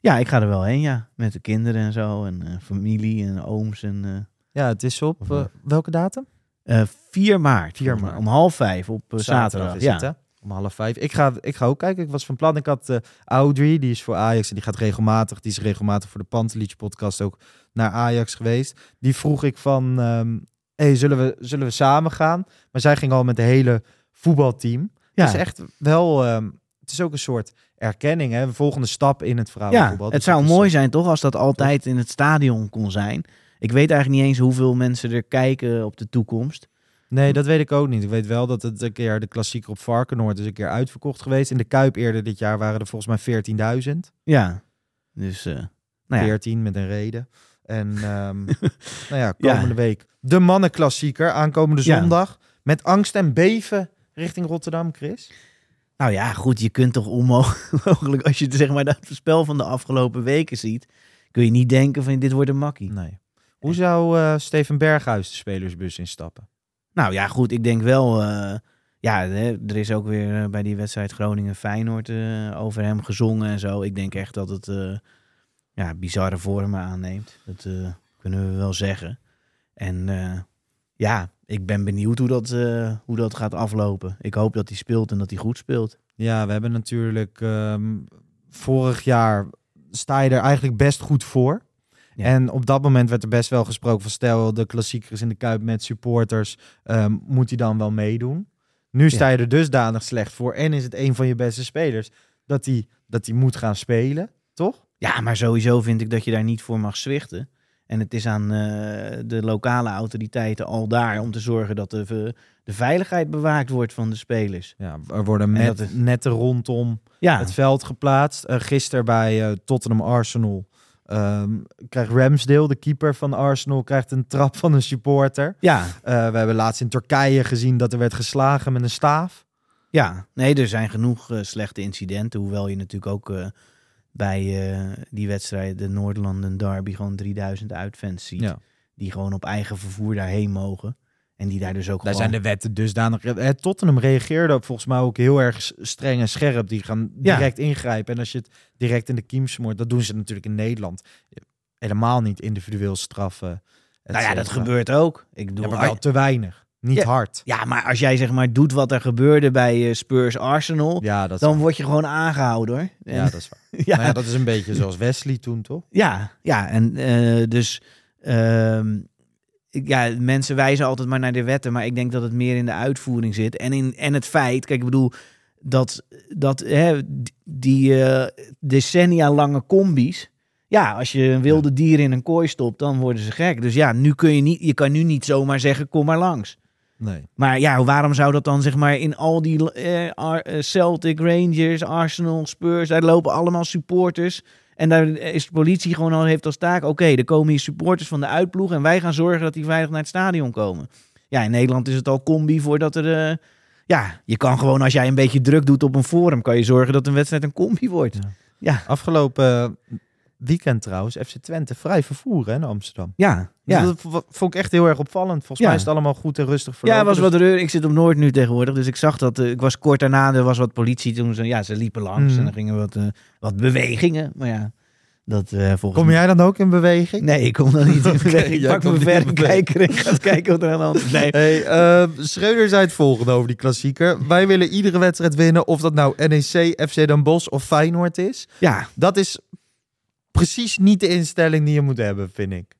Ja, ik ga er wel heen, ja. Met de kinderen en zo. En eh, familie en ooms. En, eh, Ja, het is op eh, welke datum? eh, 4 maart. 4 volgens mij. maart. Om half vijf op zaterdag. is ja. het, hè? Om half vijf. Ik ga, ik ga ook kijken. Ik was van plan. Ik had eh Audrey, die is voor Ajax en die gaat regelmatig. Die is regelmatig voor de Pantelich podcast ook naar Ajax geweest. Die vroeg ik van, ehm hey, zullen, we, zullen we samen gaan? Maar zij ging al met het hele voetbalteam. Ja. Het is echt wel, ehm, het is ook een soort erkenning, hè? Een volgende stap in het Ja, vrouwenvoetbal. het Dus zou mooi zijn toch als dat altijd in het stadion kon zijn. Ik weet eigenlijk niet eens hoeveel mensen er kijken op de toekomst. Nee, dat weet ik ook niet. Ik weet wel dat het een keer de klassieker op Varkenoord is een keer uitverkocht geweest. In de Kuip eerder dit jaar waren er volgens mij 14.000. Ja, dus eh, nou ja. 14 met een reden. En ehm, nou ja, komende week de mannenklassieker aankomende Ja. zondag. Met angst en beven richting Rotterdam, Chris. Nou ja, goed, je kunt toch onmogelijk, als je zeg maar dat spel van de afgelopen weken ziet, kun je niet denken van dit wordt een makkie. Nee. Hoe zou eh, Steven Berghuis de spelersbus instappen? Nou ja, goed, ik denk wel, eh, ja, er is ook weer eh, bij die wedstrijd Groningen-Feyenoord over hem gezongen en zo. Ik denk echt dat het ja, bizarre vormen aanneemt. Dat kunnen we wel zeggen. En ja, ik ben benieuwd hoe dat, eh, hoe dat gaat aflopen. Ik hoop dat hij speelt en dat hij goed speelt. Ja, we hebben natuurlijk ehm, vorig jaar sta je er eigenlijk best goed voor. Ja. En op dat moment werd er best wel gesproken van stel de klassiekers in de Kuip met supporters, ehm, moet hij dan wel meedoen? Nu sta je er dusdanig slecht voor en is het een van je beste spelers dat hij dat hij moet gaan spelen, toch? Ja, maar sowieso vind ik dat je daar niet voor mag zwichten. En het is aan eh, de lokale autoriteiten al daar om te zorgen dat de, de veiligheid bewaakt wordt van de spelers. Ja, er worden is- netten rondom Ja. het veld geplaatst. Eh gisteren bij eh, Tottenham Arsenal ehm, krijgt Ramsdale, de keeper van Arsenal, krijgt een trap van een supporter. Ja. Eh, we hebben laatst in Turkije gezien dat er werd geslagen met een staaf. Ja, nee, er zijn genoeg eh, slechte incidenten. Hoewel je natuurlijk ook eh, bij eh, die wedstrijd, de Noord-London Derby, gewoon 3000 uitfans ziet. Ja. Die gewoon op eigen vervoer daarheen mogen. En die daar dus ook Daar gewoon... zijn de wetten dusdanig. Eh, Tottenham reageerde ook volgens mij ook heel erg streng en scherp. Die gaan Ja. direct ingrijpen. En als je het direct in de kiem smoort, dat doen ze natuurlijk in Nederland. Helemaal niet individueel straffen. Nou ja, dat gebeurt ook. Ik bedoel, Ja, maar wel te weinig. Niet Ja, hard. Ja, maar als jij zeg maar doet wat er gebeurde bij eh, Spurs Arsenal, Ja, dat dan word je gewoon aangehouden hoor. ja, dat is waar. ja, ja, dat is een beetje zoals Wesley toen, toch? ja, ja, en eh, dus ehm, ja, mensen wijzen altijd maar naar de wetten, maar ik denk dat het meer in de uitvoering zit en in en het feit, kijk, ik bedoel dat dat hè, die eh, decennia lange combi's. Ja, als je een wilde dier in een kooi stopt, dan worden ze gek. Dus ja, nu kun je niet, je kan nu niet zomaar zeggen, kom maar langs. Nee. Maar ja, waarom zou dat dan zeg maar in al die eh, eh, Celtic, Rangers, Arsenal, Spurs, daar lopen allemaal supporters. En daar is de politie gewoon al heeft als taak, oké, er komen hier supporters van de uitploeg en wij gaan zorgen dat die veilig naar het stadion komen. Ja, in Nederland is het al combi voordat er... eh, ja, je kan gewoon als jij een beetje druk doet op een forum, kan je zorgen dat een wedstrijd een combi wordt. Ja, Afgelopen weekend trouwens, FC Twente vrij vervoer hè, in Amsterdam. ja, ja. Dat v- vond ik echt heel erg opvallend. Volgens Ja. mij is het allemaal goed en rustig Ja, verlopen. was dus- wat reur. Ik zit op Noord nu tegenwoordig, dus ik zag dat. eh, ik was kort daarna, er was wat politie toen. Ze, ja, ze liepen langs Mhm. en er gingen wat, eh, wat bewegingen. Maar ja, dat eh volgens Kom jij dan ook in beweging? Nee, ik kom dan niet in beweging. Ik jij pak mijn verrekijker en ga kijken wat er aan de hand is. Nee. Hey, Schreuder zei het volgende over die klassieker. Wij willen iedere wedstrijd winnen, of dat nou NEC, FC Den Bosch of Feyenoord is. Ja, Dat is precies niet de instelling die je moet hebben, vind ik.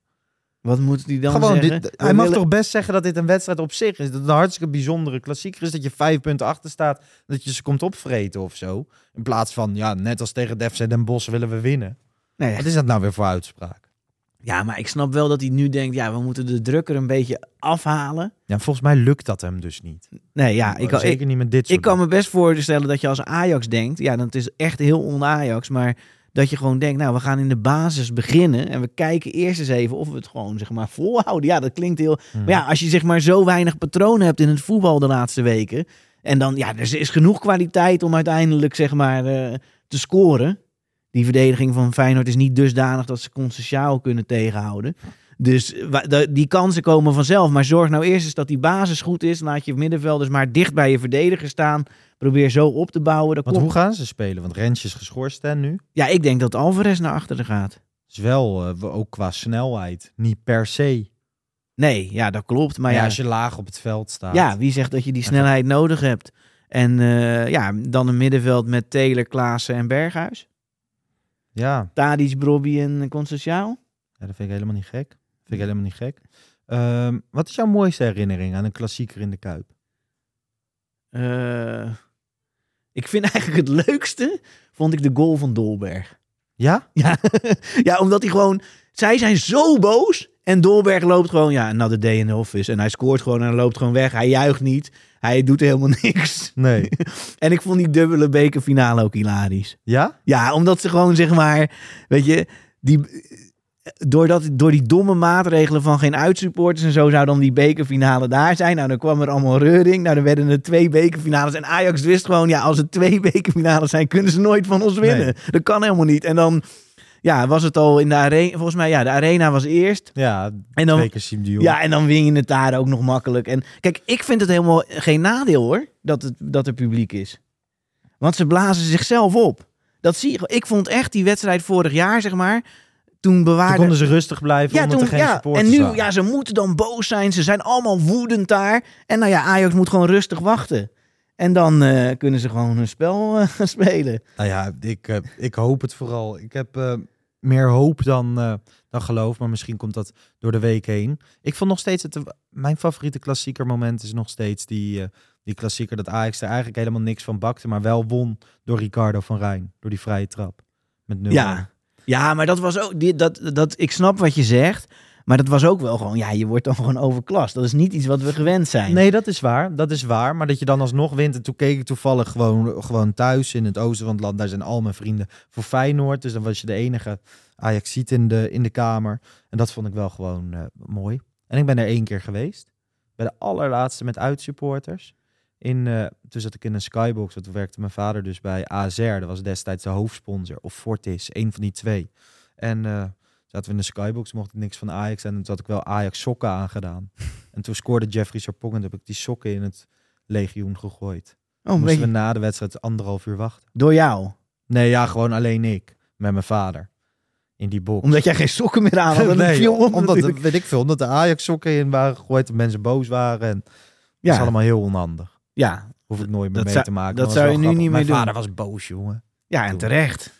Wat moet die dan Gewoon, zeggen? dit, hij mag willen- toch best zeggen dat dit een wedstrijd op zich is. Dat het een hartstikke bijzondere klassieker is. Dat je vijf punten achter staat. Dat je ze komt opvreten of zo. In plaats van, ja, net als tegen de FC Den Bosch willen we winnen. Nee, Wat is dat nou weer voor uitspraak? ja, maar ik snap wel dat hij nu denkt, ja, we moeten de druk er een beetje afhalen. Ja, volgens mij lukt dat hem dus niet. Nee, ja, ik, kan- Zeker ik, niet met dit soort ik kan me best voorstellen dat je als Ajax denkt, ja, dat is echt heel on-Ajax, maar dat je gewoon denkt, nou, we gaan in de basis beginnen en we kijken eerst eens even of we het gewoon, zeg maar, volhouden. Ja, dat klinkt heel... Hmm. Maar ja, als je zeg maar zo weinig patronen hebt in het voetbal de laatste weken, en dan, ja, er is genoeg kwaliteit om uiteindelijk, zeg maar, eh, te scoren. Die verdediging van Feyenoord is niet dusdanig dat ze Conceição kunnen tegenhouden. Dus die kansen komen vanzelf. Maar zorg nou eerst eens dat die basis goed is. Laat je middenvelders maar dicht bij je verdediger staan. Probeer zo op te bouwen. Dat Want komt- hoe gaan ze spelen? Want Rensje is geschorst hè, nu. Ja, ik denk dat Alvarez naar achteren gaat. Is wel, eh, ook qua snelheid, niet per se. Nee, ja, dat klopt. Maar ja, ja, als je laag op het veld staat. ja, wie zegt dat je die snelheid nodig hebt? En eh, ja, dan een middenveld met Taylor, Klaassen en Berghuis. Ja, Tadic, Brobby en Conceição. ja, dat vind ik helemaal niet gek. Vind ik helemaal niet gek. Ehm, wat is jouw mooiste herinnering aan een klassieker in de Kuip? Eh, ik vind eigenlijk het leukste, vond ik de goal van Dolberg. Ja? Ja, ja omdat hij gewoon... Zij zijn zo boos. En Dolberg loopt gewoon, ja, another day in the office. En hij scoort gewoon en hij loopt gewoon weg. Hij juicht niet. Hij doet helemaal niks. Nee. En ik vond die dubbele bekerfinale ook hilarisch. Ja? Ja, omdat ze gewoon, zeg maar, weet je, die, doordat, door die domme maatregelen van geen uitsupporters en zo zou dan die bekerfinale daar zijn. Nou, dan kwam er allemaal reuring. Nou, dan werden er twee bekerfinales. En Ajax wist gewoon, ja, als er twee bekerfinales zijn, kunnen ze nooit van ons winnen. Nee. Dat kan helemaal niet. En dan, ja, was het al in de arena. Volgens mij, ja, de arena was eerst. Ja, En dan-. Ja, en dan win je het daar ook nog makkelijk. En kijk, ik vind het helemaal geen nadeel hoor, dat, het, dat er publiek is. Want ze blazen zichzelf op. Dat zie je. Ik vond echt die wedstrijd vorig jaar, zeg maar. Toen Toen bewaarde... konden ze rustig blijven ja, omdat toen, er geen ja, en nu, waren. ja, ze moeten dan boos zijn. Ze zijn allemaal woedend daar. En nou ja, Ajax moet gewoon rustig wachten. En dan eh, kunnen ze gewoon hun spel eh, spelen. Nou ja, ik, eh, ik hoop het vooral. Ik heb meer hoop dan, dan geloof, maar misschien komt dat door de week heen. Ik vond nog steeds, het, mijn favoriete klassieker moment is nog steeds die, die klassieker dat Ajax er eigenlijk helemaal niks van bakte, maar wel won door Ricardo van Rijn, door die vrije trap. Met 0 Ja. Ja, maar dat was ook... Die, dat, dat, ik snap wat je zegt. Maar dat was ook wel gewoon... Ja, je wordt dan gewoon overklast. Dat is niet iets wat we gewend zijn. Nee, dat is waar. Dat is waar. Maar dat je dan alsnog wint. En toen keek ik toevallig gewoon, gewoon thuis in het oosten van het land. Daar zijn al mijn vrienden voor Feyenoord. Dus dan was je de enige ajax in de, in de kamer. En dat vond ik wel gewoon eh, mooi. En ik ben er één keer geweest. Bij de allerlaatste met uitsupporters. In, eh, toen zat ik in een skybox. Toen werkte mijn vader dus bij AZR. Dat was destijds de hoofdsponsor. Of Fortis, een van die twee. En eh, zaten we in de skybox, mocht ik niks van Ajax. En toen had ik wel Ajax sokken aangedaan. en toen scoorde Jeffrey Sarpong en toen heb ik die sokken in het legioen gegooid. Oh, Moesten we na de wedstrijd anderhalf uur wachten. door jou. Nee, ja, gewoon alleen ik. Met mijn vader. in die box. Omdat jij geen sokken meer aan had. Dat nee, viel omdat, natuurlijk. weet ik veel, omdat de Ajax sokken in waren gegooid en mensen boos waren. En dat Ja. is allemaal heel onhandig. Ja, Hoef ik nooit meer mee zou- te maken. dat zou je nu grappig. niet Mijn meer vader doen. was boos, jongen. ja, en terecht.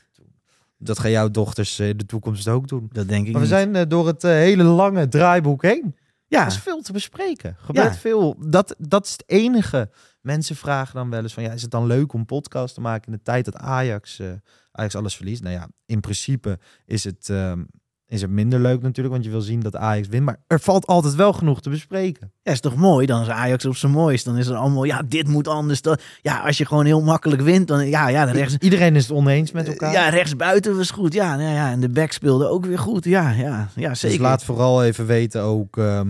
Dat gaan jouw dochters eh, in de toekomst ook doen. Dat denk ik Maar we niet. zijn eh, door het eh, hele lange draaiboek heen. Ja, Er is veel te bespreken. Gebeurt Ja. veel. Dat, dat is het enige. Mensen vragen dan wel eens van, ja, is het dan leuk om podcast te maken in de tijd dat Ajax, eh, Ajax alles verliest? Nou ja, in principe is het, ehm, is het minder leuk natuurlijk, want je wil zien dat Ajax wint. Maar er valt altijd wel genoeg te bespreken. Ja, is toch mooi? Dan is Ajax op zijn mooist. Dan is er allemaal, ja, dit moet anders. Dat, ja, als je gewoon heel makkelijk wint, dan ja, ja, de rechts, Iedereen is het oneens met elkaar. ja, rechtsbuiten was goed. Ja, nou ja, en de back speelde ook weer goed. Ja, ja, ja zeker. Dus laat vooral even weten ook ehm,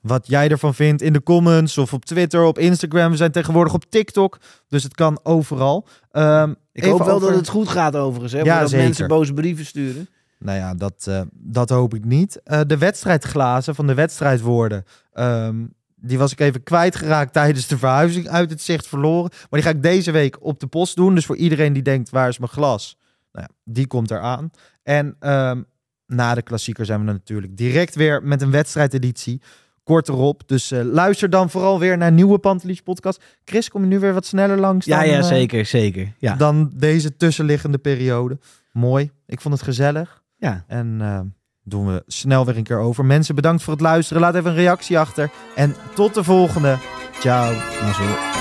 wat jij ervan vindt in de comments of op Twitter, op Instagram. We zijn tegenwoordig op TikTok, dus het kan overal. Ehm, ik hoop wel over- dat het goed gaat overigens. Hè? Ja, Ja, dat zeker. mensen boze brieven sturen. Nou ja, dat, eh, dat hoop ik niet. Eh, de wedstrijdglazen van de wedstrijdwoorden. ehm, die was ik even kwijtgeraakt tijdens de verhuizing uit het zicht verloren. Maar die ga ik deze week op de post doen. Dus voor iedereen die denkt, waar is mijn glas? Nou ja, die komt eraan. En ehm, na de klassieker zijn we dan natuurlijk direct weer met een wedstrijdeditie. Kort erop. Dus eh, luister dan vooral weer naar nieuwe Pantelis podcast. Chris, kom je nu weer wat sneller langs Ja, dan, ja, eh, zeker, zeker. Ja, dan deze tussenliggende periode. Mooi. Ik vond het gezellig. Ja. En eh, doen we snel weer een keer over. Mensen, bedankt voor het luisteren. Laat even een reactie achter. En tot de volgende. Ciao. Mazzel.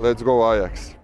Let's go Ajax.